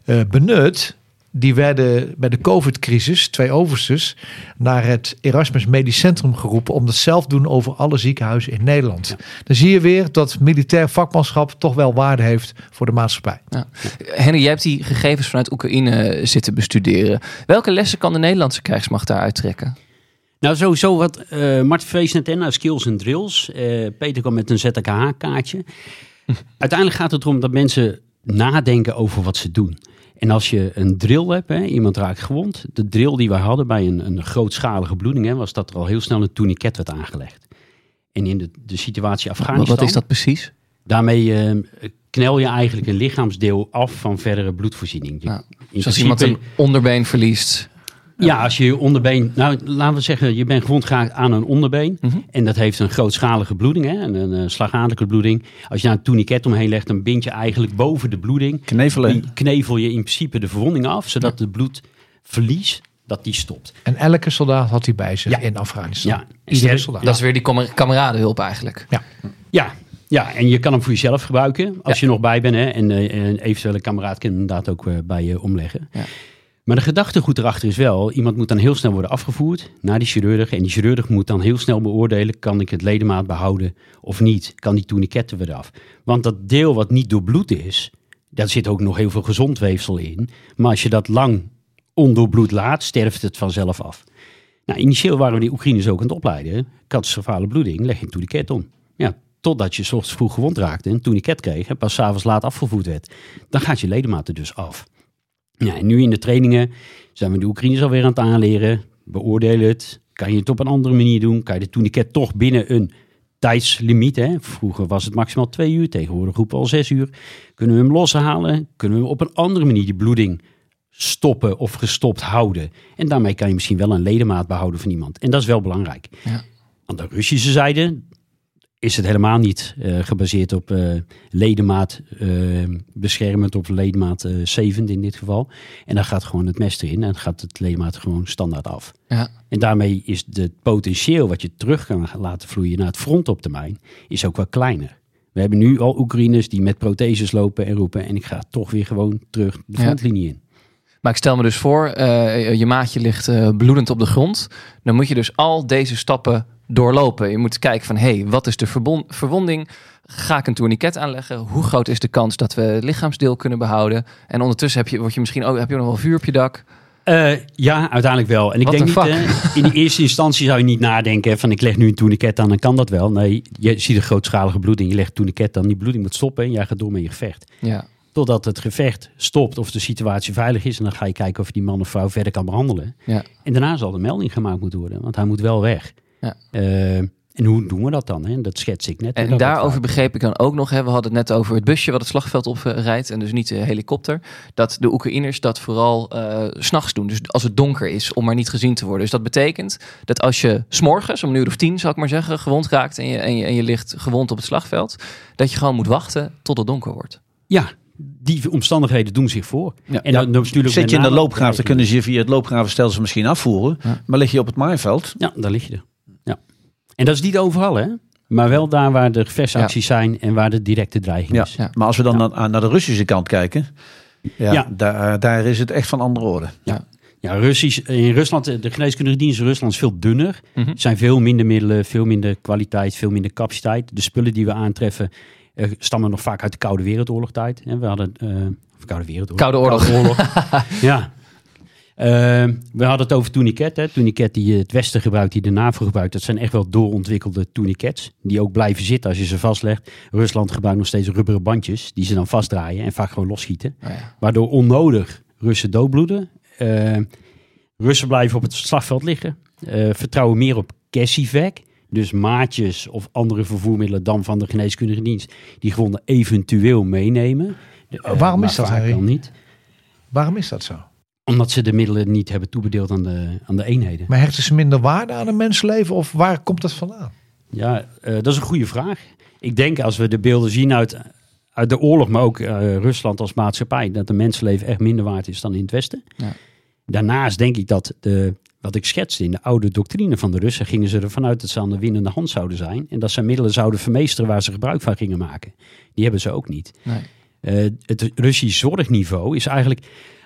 Speaker 8: eh, benut, die werden bij de COVID-crisis, twee overstes, naar het Erasmus Medisch Centrum geroepen om dat zelf te doen over alle ziekenhuizen in Nederland. Dan zie je weer dat militair vakmanschap toch wel waarde heeft voor de maatschappij.
Speaker 6: Henry, jij hebt die gegevens vanuit Oekraïne zitten bestuderen. Welke lessen kan de Nederlandse krijgsmacht daaruit trekken?
Speaker 7: Nou, sowieso wat eh Martin net in, nou, skills en drills. Eh, Peter kwam met een ZKH-kaartje. Uiteindelijk gaat het erom dat mensen nadenken over wat ze doen. En als je een drill hebt, hè, iemand raakt gewond. De drill die wij hadden bij een, een grootschalige bloeding, hè, was dat er al heel snel een tourniquet werd aangelegd. En in de, de situatie Afghanistan...
Speaker 6: Wat is dat precies?
Speaker 7: Daarmee eh, knel je eigenlijk een lichaamsdeel af van verdere bloedvoorziening. Je-
Speaker 6: Dus als
Speaker 7: principe-
Speaker 6: iemand een onderbeen verliest.
Speaker 7: Ja, als je je onderbeen, nou laten we zeggen, je bent gewond geraakt aan een onderbeen.
Speaker 6: Mhm.
Speaker 7: En dat heeft een grootschalige bloeding, hè, een, een, eh, slagadelijke bloeding. Als je daar een tourniquet omheen legt, dan bind je eigenlijk boven de bloeding.
Speaker 9: Knevelen.
Speaker 7: Die knevel je in principe de verwonding af, zodat het bloedverlies, dat die stopt.
Speaker 8: En elke soldaat had die bij zich
Speaker 7: Ja.
Speaker 8: in Afghanistan.
Speaker 7: Ja,
Speaker 8: Iedere soldaat.
Speaker 6: Dat is weer die kamer- kameradenhulp eigenlijk.
Speaker 7: Ja, ja, en je kan hem voor jezelf gebruiken als je nog bij bent. Hè, en eh, een eventuele kameraad kan hem inderdaad ook eh, bij je omleggen.
Speaker 6: Ja.
Speaker 7: Maar de gedachtegoed erachter is wel, iemand moet dan heel snel worden afgevoerd naar die chirurg. En die chirurg moet dan heel snel beoordelen, kan ik het ledemaat behouden of niet? Kan die tourniquet er weer af? Want dat deel wat niet doorbloed is, daar zit ook nog heel veel gezond weefsel in. Maar als je dat lang ondoorbloed laat, sterft het vanzelf af. Nou, initieel waren we die Oekraïners ook aan het opleiden. Catastrofale bloeding, leg een tourniquet om. Ja, totdat je 's ochtends vroeg gewond raakte en een tourniquet kreeg en pas 's avonds laat afgevoerd werd. Dan gaat je ledemaat er dus af. Ja, en nu in de trainingen zijn we de Oekraïners alweer aan het aanleren. Beoordelen het. Kan je het op een andere manier doen? Kan je de tourniquet toch binnen een tijdslimiet? Hè? Vroeger was het maximaal twee uur, tegenwoordig roepen we al zes uur. Kunnen we hem loshalen? Kunnen we op een andere manier die bloeding stoppen of gestopt houden? En daarmee kan je misschien wel een ledemaat behouden van iemand. En dat is wel belangrijk.
Speaker 6: Ja.
Speaker 7: Aan de Russische zijde is het helemaal niet eh, gebaseerd op eh, ledemaat eh, beschermend of ledemaat eh zevend in dit geval. En dan gaat gewoon het mes erin en gaat het ledemaat gewoon standaard af.
Speaker 6: Ja.
Speaker 7: En daarmee is het potentieel wat je terug kan laten vloeien naar het front op termijn, is ook wel kleiner. We hebben nu al Oekraïners die met protheses lopen en roepen en ik ga toch weer gewoon terug de
Speaker 6: Ja.
Speaker 7: frontlinie in.
Speaker 6: Maar ik stel me dus voor, je maatje ligt bloedend op de grond. Dan moet je dus al deze stappen doorlopen. Je moet kijken van, hé, hey, wat is de verwonding? Ga ik een tourniquet aanleggen? Hoe groot is de kans dat we het lichaamsdeel kunnen behouden? En ondertussen heb je, word je misschien ook, heb je nog wel vuur op je dak.
Speaker 7: Eh, ja, uiteindelijk wel. En ik
Speaker 6: What
Speaker 7: denk niet, eh, in de eerste instantie zou je niet nadenken van ik leg nu een tourniquet aan, dan kan dat wel. Nee, je ziet een grootschalige bloeding, je legt tourniquet aan, die bloeding moet stoppen en jij gaat door met je gevecht.
Speaker 6: Ja.
Speaker 7: Totdat het gevecht stopt of de situatie veilig is en dan ga je kijken of je die man of vrouw verder kan behandelen.
Speaker 6: Ja.
Speaker 7: En daarna zal de melding gemaakt moeten worden, want hij moet wel weg.
Speaker 6: Ja.
Speaker 7: Eh, en hoe doen we dat dan? Hè? Dat schets ik net.
Speaker 6: En daarover begreep ik dan ook nog, hè, we hadden het net over het busje wat het slagveld oprijdt en dus niet de helikopter, dat de Oekraïners dat vooral eh, s s'nachts doen. Dus als het donker is, om maar niet gezien te worden. Dus dat betekent dat als je s'morgens om een uur of tien, zal ik maar zeggen, gewond raakt en je, en, je, en je ligt gewond op het slagveld, dat je gewoon moet wachten tot het donker wordt.
Speaker 7: Ja, die omstandigheden doen zich voor.
Speaker 9: Ja.
Speaker 7: En dan, dan natuurlijk
Speaker 9: Zit je in de loopgraaf, dan kunnen ze je via het loopgravenstelsel misschien afvoeren.
Speaker 6: Ja.
Speaker 9: Maar lig je op het maaiveld,
Speaker 7: Ja, daar lig je er. Ja. En dat is niet overal, hè? Maar wel daar waar de gevechtsacties zijn en waar de directe dreiging
Speaker 9: Ja.
Speaker 7: is.
Speaker 6: Ja.
Speaker 9: Maar als we dan
Speaker 7: Ja.
Speaker 9: naar, naar de Russische kant kijken, ja,
Speaker 7: Ja.
Speaker 9: Daar, daar is het echt van andere orde.
Speaker 7: Ja, Russisch, in Rusland, de geneeskundige dienst in Rusland is veel dunner.
Speaker 6: Mhm.
Speaker 7: Er zijn veel minder middelen, veel minder kwaliteit, veel minder capaciteit. De spullen die we aantreffen eh, stammen nog vaak uit de Koude Wereldoorlog-tijd. hè. We hadden... eh, Koude Wereldoorlog.
Speaker 6: Koude Oorlog.
Speaker 7: ja. Eh, we hadden het over tourniquet. Hè. Tourniquet die eh, het Westen gebruikt, die de NAVO gebruikt. Dat zijn echt wel doorontwikkelde tourniquets. Die ook blijven zitten als je ze vastlegt. Rusland gebruikt nog steeds rubberen bandjes. Die ze dan vastdraaien en vaak gewoon losschieten.
Speaker 6: Oh ja.
Speaker 7: Waardoor onnodig Russen doodbloeden. Eh, Russen blijven op het slagveld liggen. Eh, vertrouwen meer op Cassivac. Dus maatjes of andere vervoermiddelen dan van de geneeskundige dienst. Die gewonden eventueel meenemen. Eh,
Speaker 8: Waarom
Speaker 7: maar
Speaker 8: is dat,
Speaker 7: dan niet?
Speaker 8: Waarom is dat zo?
Speaker 7: Omdat ze de middelen niet hebben toebedeeld aan de, aan de eenheden.
Speaker 8: Maar hechten ze minder waarde aan een mensenleven of waar komt dat vandaan?
Speaker 7: Ja, eh, dat is een goede vraag. Ik denk als we de beelden zien uit, uit de oorlog, maar ook eh, Rusland als maatschappij, dat de mensenleven echt minder waard is dan in het Westen.
Speaker 6: Ja.
Speaker 7: Daarnaast denk ik dat de, wat ik schetste in de oude doctrine van de Russen, gingen ze ervan uit dat ze aan de winnende hand zouden zijn. En dat ze middelen zouden vermeesteren waar ze gebruik van gingen maken. Die hebben ze ook niet.
Speaker 6: Nee.
Speaker 7: Eh, het Russisch zorgniveau is eigenlijk.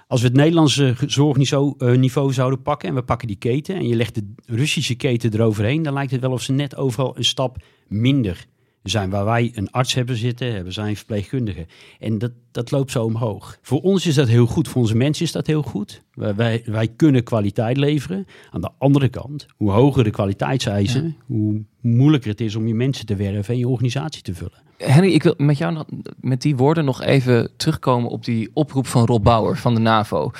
Speaker 7: Als we het Nederlandse zorgniveau eh, niveau zouden pakken en we pakken die keten en je legt de Russische keten eroverheen, dan lijkt het wel of ze net overal een stap minder zijn. Waar wij een arts hebben zitten, hebben zij een verpleegkundige. En dat, dat loopt zo omhoog. Voor ons is dat heel goed, voor onze mensen is dat heel goed. Wij, wij, wij kunnen kwaliteit leveren. Aan de andere kant, hoe hoger de kwaliteitseisen, hoe moeilijker het is om je mensen te werven en je organisatie te vullen.
Speaker 6: Henry, ik wil met jou nog- met die woorden nog even terugkomen op die oproep van Rob Bauer van de NAVO.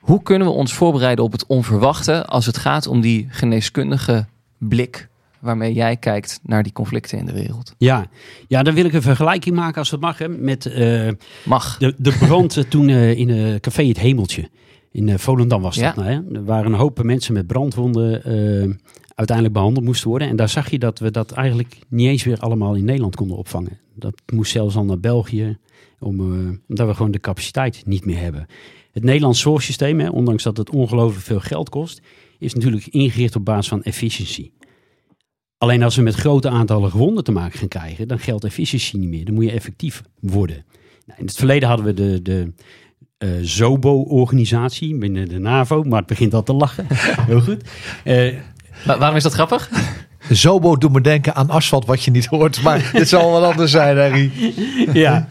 Speaker 6: Hoe kunnen we ons voorbereiden op het onverwachte als het gaat om die geneeskundige blik waarmee jij kijkt naar die conflicten in de wereld?
Speaker 7: Ja, ja dan wil ik een vergelijking maken als het mag hè, met eh,
Speaker 6: Mag.
Speaker 7: de, de brand eh, toen eh, in een café Het Hemeltje. In Volendam was dat.
Speaker 6: Ja.
Speaker 7: nou, hè? Er waren een hoop mensen met brandwonden uiteindelijk behandeld moesten worden. En daar zag je dat we dat eigenlijk niet eens weer allemaal in Nederland konden opvangen. Dat moest zelfs al naar België, om, eh, omdat we gewoon de capaciteit niet meer hebben. Het Nederlands zorgsysteem, hè, ondanks dat het ongelooflijk veel geld kost, is natuurlijk ingericht op basis van efficiëntie. Alleen als we met grote aantallen gewonden te maken gaan krijgen, dan geldt efficiëntie niet meer. Dan moet je effectief worden. Nou, in het verleden hadden we de, de eh, ZOBO-organisatie binnen de NAVO, maar het begint al te lachen. Heel goed. Eh,
Speaker 6: Wa- waarom is dat grappig?
Speaker 8: Zobo doet me denken aan asfalt wat je niet hoort. Maar dit zal wel anders zijn, Harry.
Speaker 7: ja.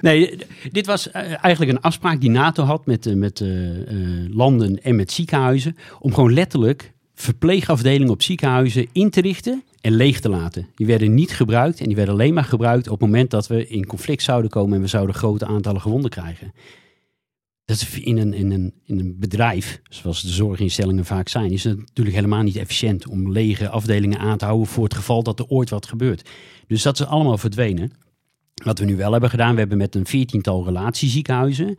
Speaker 7: Nee, dit was eh, eigenlijk een afspraak die NATO had met, eh, met eh, eh, landen en met ziekenhuizen. Om gewoon letterlijk verpleegafdelingen op ziekenhuizen in te richten en leeg te laten. Die werden niet gebruikt en die werden alleen maar gebruikt op het moment dat we in conflict zouden komen en we zouden grote aantallen gewonden krijgen. Dat is in een, in, een, in een bedrijf, zoals de zorginstellingen vaak zijn, is het natuurlijk helemaal niet efficiënt om lege afdelingen aan te houden voor het geval dat er ooit wat gebeurt. Dus dat is allemaal verdwenen. Wat we nu wel hebben gedaan, we hebben met een veertiental relatieziekenhuizen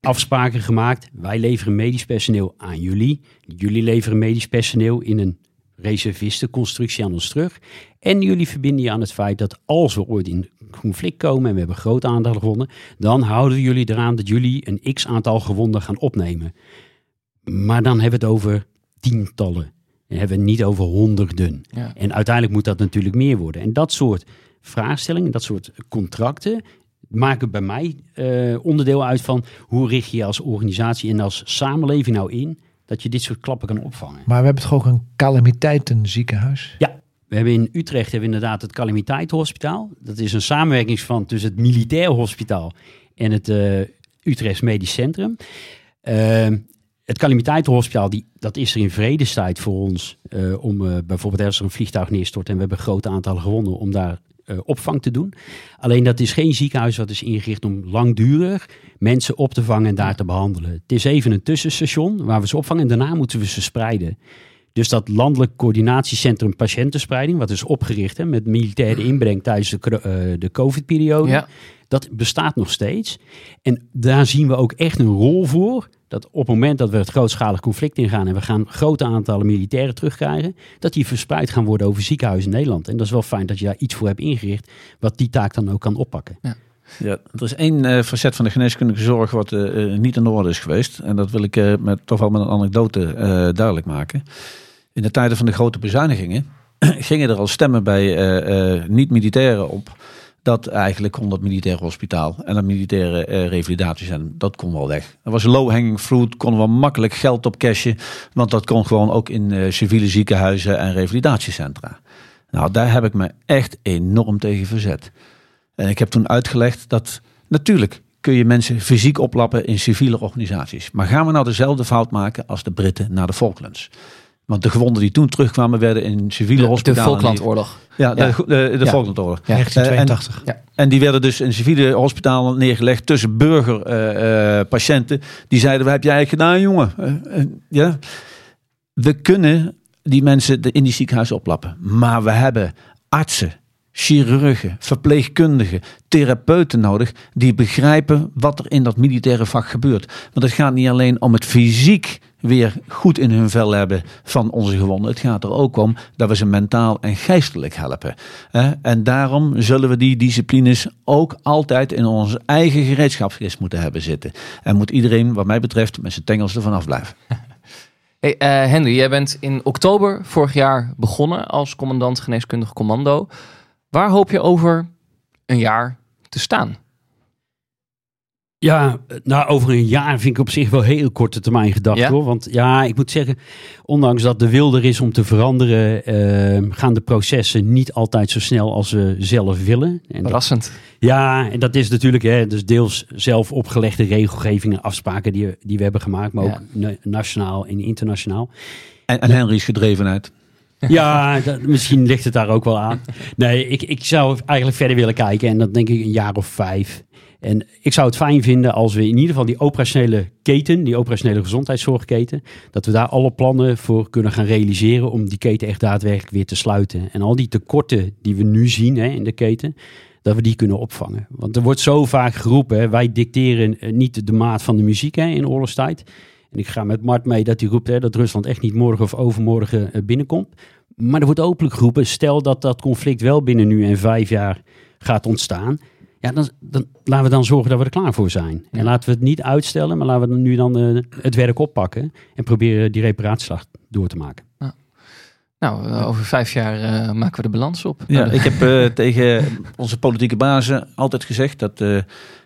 Speaker 7: afspraken gemaakt. Wij leveren medisch personeel aan jullie. Jullie leveren medisch personeel in een reservistenconstructie aan ons terug. En jullie verbinden je aan het feit dat als we ooit in conflict komen en we hebben grote aantallen gewonden, dan houden we jullie eraan dat jullie een x aantal gewonden gaan opnemen. Maar dan hebben we het over tientallen. Dan hebben we het niet over honderden.
Speaker 6: Ja.
Speaker 7: En uiteindelijk moet dat natuurlijk meer worden. En dat soort vraagstellingen, dat soort contracten, maken bij mij eh, onderdeel uit van hoe richt je je als organisatie en als samenleving nou in dat je dit soort klappen kan opvangen.
Speaker 8: Maar we hebben toch ook een calamiteitenziekenhuis?
Speaker 7: Ja, we hebben in Utrecht hebben we inderdaad het Calamiteitenhospitaal. Dat is een samenwerkingsverband tussen het Militair Hospitaal en het eh Utrechts Medisch Centrum. Eh, het Calamiteitenhospitaal, die, dat is er in vredestijd voor ons eh, om eh, bijvoorbeeld als er een vliegtuig neerstort en we hebben grote aantallen gewonnen om daar opvang te doen. Alleen dat is geen ziekenhuis wat is ingericht om langdurig mensen op te vangen en daar te behandelen. Het is even een tussenstation waar we ze opvangen en daarna moeten we ze spreiden. Dus dat landelijk coördinatiecentrum patiëntenspreiding, wat is opgericht hè, met militaire inbreng tijdens de, eh, de COVID-periode,
Speaker 6: Ja.
Speaker 7: dat bestaat nog steeds. En daar zien we ook echt een rol voor. Dat op het moment dat we het grootschalig conflict ingaan en we gaan grote aantallen militairen terugkrijgen, dat die verspreid gaan worden over ziekenhuizen in Nederland. En dat is wel fijn dat je daar iets voor hebt ingericht, wat die taak dan ook kan oppakken.
Speaker 9: Ja, er is één eh, facet van de geneeskundige zorg wat eh, eh, niet in orde is geweest. En dat wil ik met, toch wel met een anekdote duidelijk maken. In de tijden van de grote bezuinigingen gingen er al stemmen bij niet-militairen op. Dat eigenlijk kon dat militaire hospitaal en dat militaire eh, revalidatiecentrum, dat kon wel weg. Dat was low-hanging fruit, konden we makkelijk geld op cashen. Want dat kon gewoon ook in civiele ziekenhuizen en revalidatiecentra. Nou, daar heb ik me echt enorm tegen verzet. En ik heb toen uitgelegd dat natuurlijk kun je mensen fysiek oplappen in civiele organisaties. Maar gaan we nou dezelfde fout maken als de Britten na de Falklands? Want de gewonden die toen terugkwamen werden in civiele
Speaker 6: De, de
Speaker 9: hospitalen.
Speaker 6: Falklandoorlog.
Speaker 9: Ja, de,
Speaker 6: Ja.
Speaker 9: de, de,
Speaker 8: Ja.
Speaker 9: Falklandoorlog.
Speaker 8: Ja, 1982.
Speaker 6: Ja.
Speaker 9: En die werden dus in civiele hospitalen neergelegd tussen burgerpatiënten. die zeiden, wat heb jij eigenlijk gedaan, jongen? Eh, eh, ja. We kunnen die mensen de- in die ziekenhuizen oplappen. Maar we hebben artsen, chirurgen, verpleegkundigen, therapeuten nodig... die begrijpen wat er in dat militaire vak gebeurt. Want het gaat niet alleen om het fysiek weer goed in hun vel hebben van onze gewonden. Het gaat er ook om dat we ze mentaal en geestelijk helpen. En daarom zullen we die disciplines ook altijd in onze eigen gereedschapskist moeten hebben zitten. En moet iedereen, wat mij betreft, met zijn tengels ervan afblijven.
Speaker 6: Hey, eh, Henry, jij bent in oktober vorig jaar begonnen als commandant geneeskundig commando. Waar hoop je over een jaar te staan?
Speaker 7: Ja, nou over een jaar vind ik op zich wel heel korte termijn gedacht
Speaker 6: Ja?
Speaker 7: hoor. Want ja, ik moet zeggen, ondanks dat de wil er is om te veranderen, eh, gaan de processen niet altijd zo snel als we zelf willen. En dat,
Speaker 6: Verrassend.
Speaker 7: ja, en dat is natuurlijk hè, dus deels zelf opgelegde regelgevingen, afspraken die, die we hebben gemaakt, maar
Speaker 6: Ja.
Speaker 7: ook na- nationaal en internationaal.
Speaker 9: En, en Henry's gedrevenheid.
Speaker 7: Ja, misschien ligt het daar ook wel aan. Nee, ik, ik zou eigenlijk verder willen kijken en dat denk ik een jaar of vijf. En ik zou het fijn vinden als we in ieder geval die operationele keten, die operationele gezondheidszorgketen, dat we daar alle plannen voor kunnen gaan realiseren om die keten echt daadwerkelijk weer te sluiten. En al die tekorten die we nu zien hè, in de keten, dat we die kunnen opvangen. Want er wordt zo vaak geroepen, wij dicteren eh, niet de maat van de muziek hè, in oorlogstijd. En ik ga met Mart mee dat hij roept hè, dat Rusland echt niet morgen of overmorgen eh, binnenkomt. Maar er wordt openlijk geroepen, stel dat dat conflict wel binnen nu en vijf jaar gaat ontstaan. Ja, dan, dan laten we dan zorgen dat we er klaar voor zijn. En laten we het niet uitstellen, maar laten we nu dan eh, het werk oppakken. En proberen die reparatieslag door te maken.
Speaker 6: Nou, eh, over vijf jaar eh, maken we de balans op.
Speaker 9: Ja, ik heb eh, tegen onze politieke bazen altijd gezegd dat eh,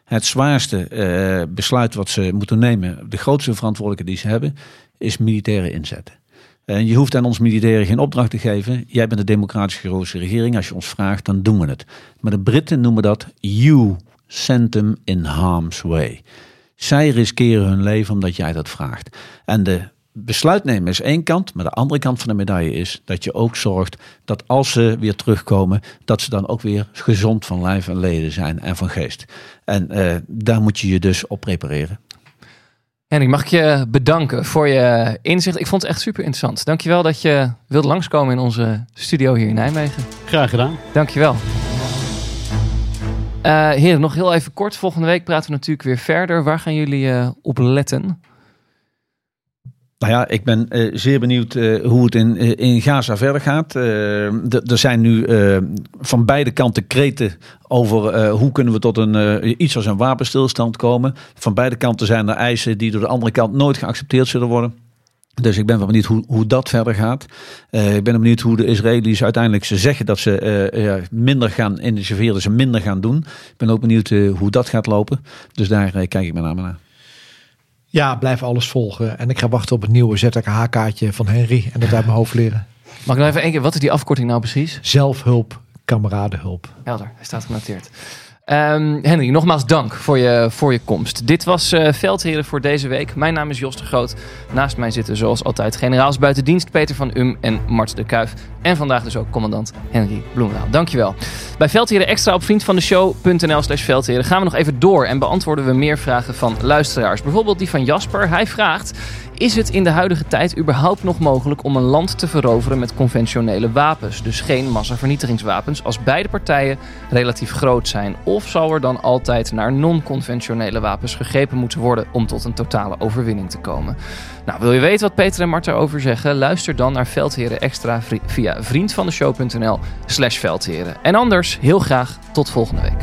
Speaker 9: het zwaarste eh, besluit wat ze moeten nemen, de grootste verantwoordelijkheid die ze hebben, is militaire inzet. En je hoeft aan ons militairen geen opdracht te geven. Jij bent de democratisch gekozen regering. Als je ons vraagt, dan doen we het. Maar de Britten noemen dat you sent them in harm's way. Zij riskeren hun leven omdat jij dat vraagt. En de besluit nemen is één kant, maar de andere kant van de medaille is dat je ook zorgt dat als ze weer terugkomen, dat ze dan ook weer gezond van lijf en leden zijn en van geest. En eh, daar moet je je dus op prepareren.
Speaker 6: Henry, mag ik je bedanken voor je inzicht. Ik vond het echt super interessant. Dankjewel dat je wilde langskomen in onze studio hier in Nijmegen.
Speaker 7: Graag gedaan.
Speaker 6: Dankjewel. Eh heren, nog heel even kort. Volgende week praten we natuurlijk weer verder. Waar gaan jullie eh, op letten?
Speaker 9: Nou ja, ik ben eh, zeer benieuwd eh, hoe het in, eh, in Gaza verder gaat. Er zijn nu van beide kanten kreten over hoe kunnen we tot een, iets als een wapenstilstand komen. Van beide kanten zijn er eisen die door de andere kant nooit geaccepteerd zullen worden. Dus ik ben wel benieuwd hoe, hoe dat verder gaat. Ik ben benieuwd hoe de Israëli's uiteindelijk ze zeggen dat ze eh, ja, minder gaan intensiveren, ze minder gaan doen. Ik ben ook benieuwd hoe dat gaat lopen. Dus daar kijk ik met name naar.
Speaker 8: Ja, blijf alles volgen. En ik ga wachten op het nieuwe ZKH-kaartje van Henry. En dat uit mijn hoofd leren.
Speaker 6: Mag ik nog even één keer, wat is die afkorting nou precies?
Speaker 8: Zelfhulp, kameradenhulp.
Speaker 6: Helder, hij staat genoteerd. Ehm, Henry, nogmaals dank voor je, voor je komst. Dit was eh Veldheren voor deze week. Mijn naam is Jos de Groot. Naast mij zitten zoals altijd generaals buitendienst Peter van Um en Mart de Kuif. En vandaag dus ook commandant Henry Bloemendaal. Dankjewel. Bij Veldheren Extra op vriendvandeshow.nl slash Veldheren gaan we nog even door en beantwoorden we meer vragen van luisteraars. Bijvoorbeeld die van Jasper. Hij vraagt... Is het in de huidige tijd überhaupt nog mogelijk om een land te veroveren met conventionele wapens? Dus geen massavernietigingswapens als beide partijen relatief groot zijn? Of zal er dan altijd naar non-conventionele wapens gegrepen moeten worden om tot een totale overwinning te komen? Nou, wil je weten wat Peter en Marta over zeggen? Luister dan naar Veldheren Extra via vriendvandeshow.nl slash Veldheren. En anders heel graag tot volgende week.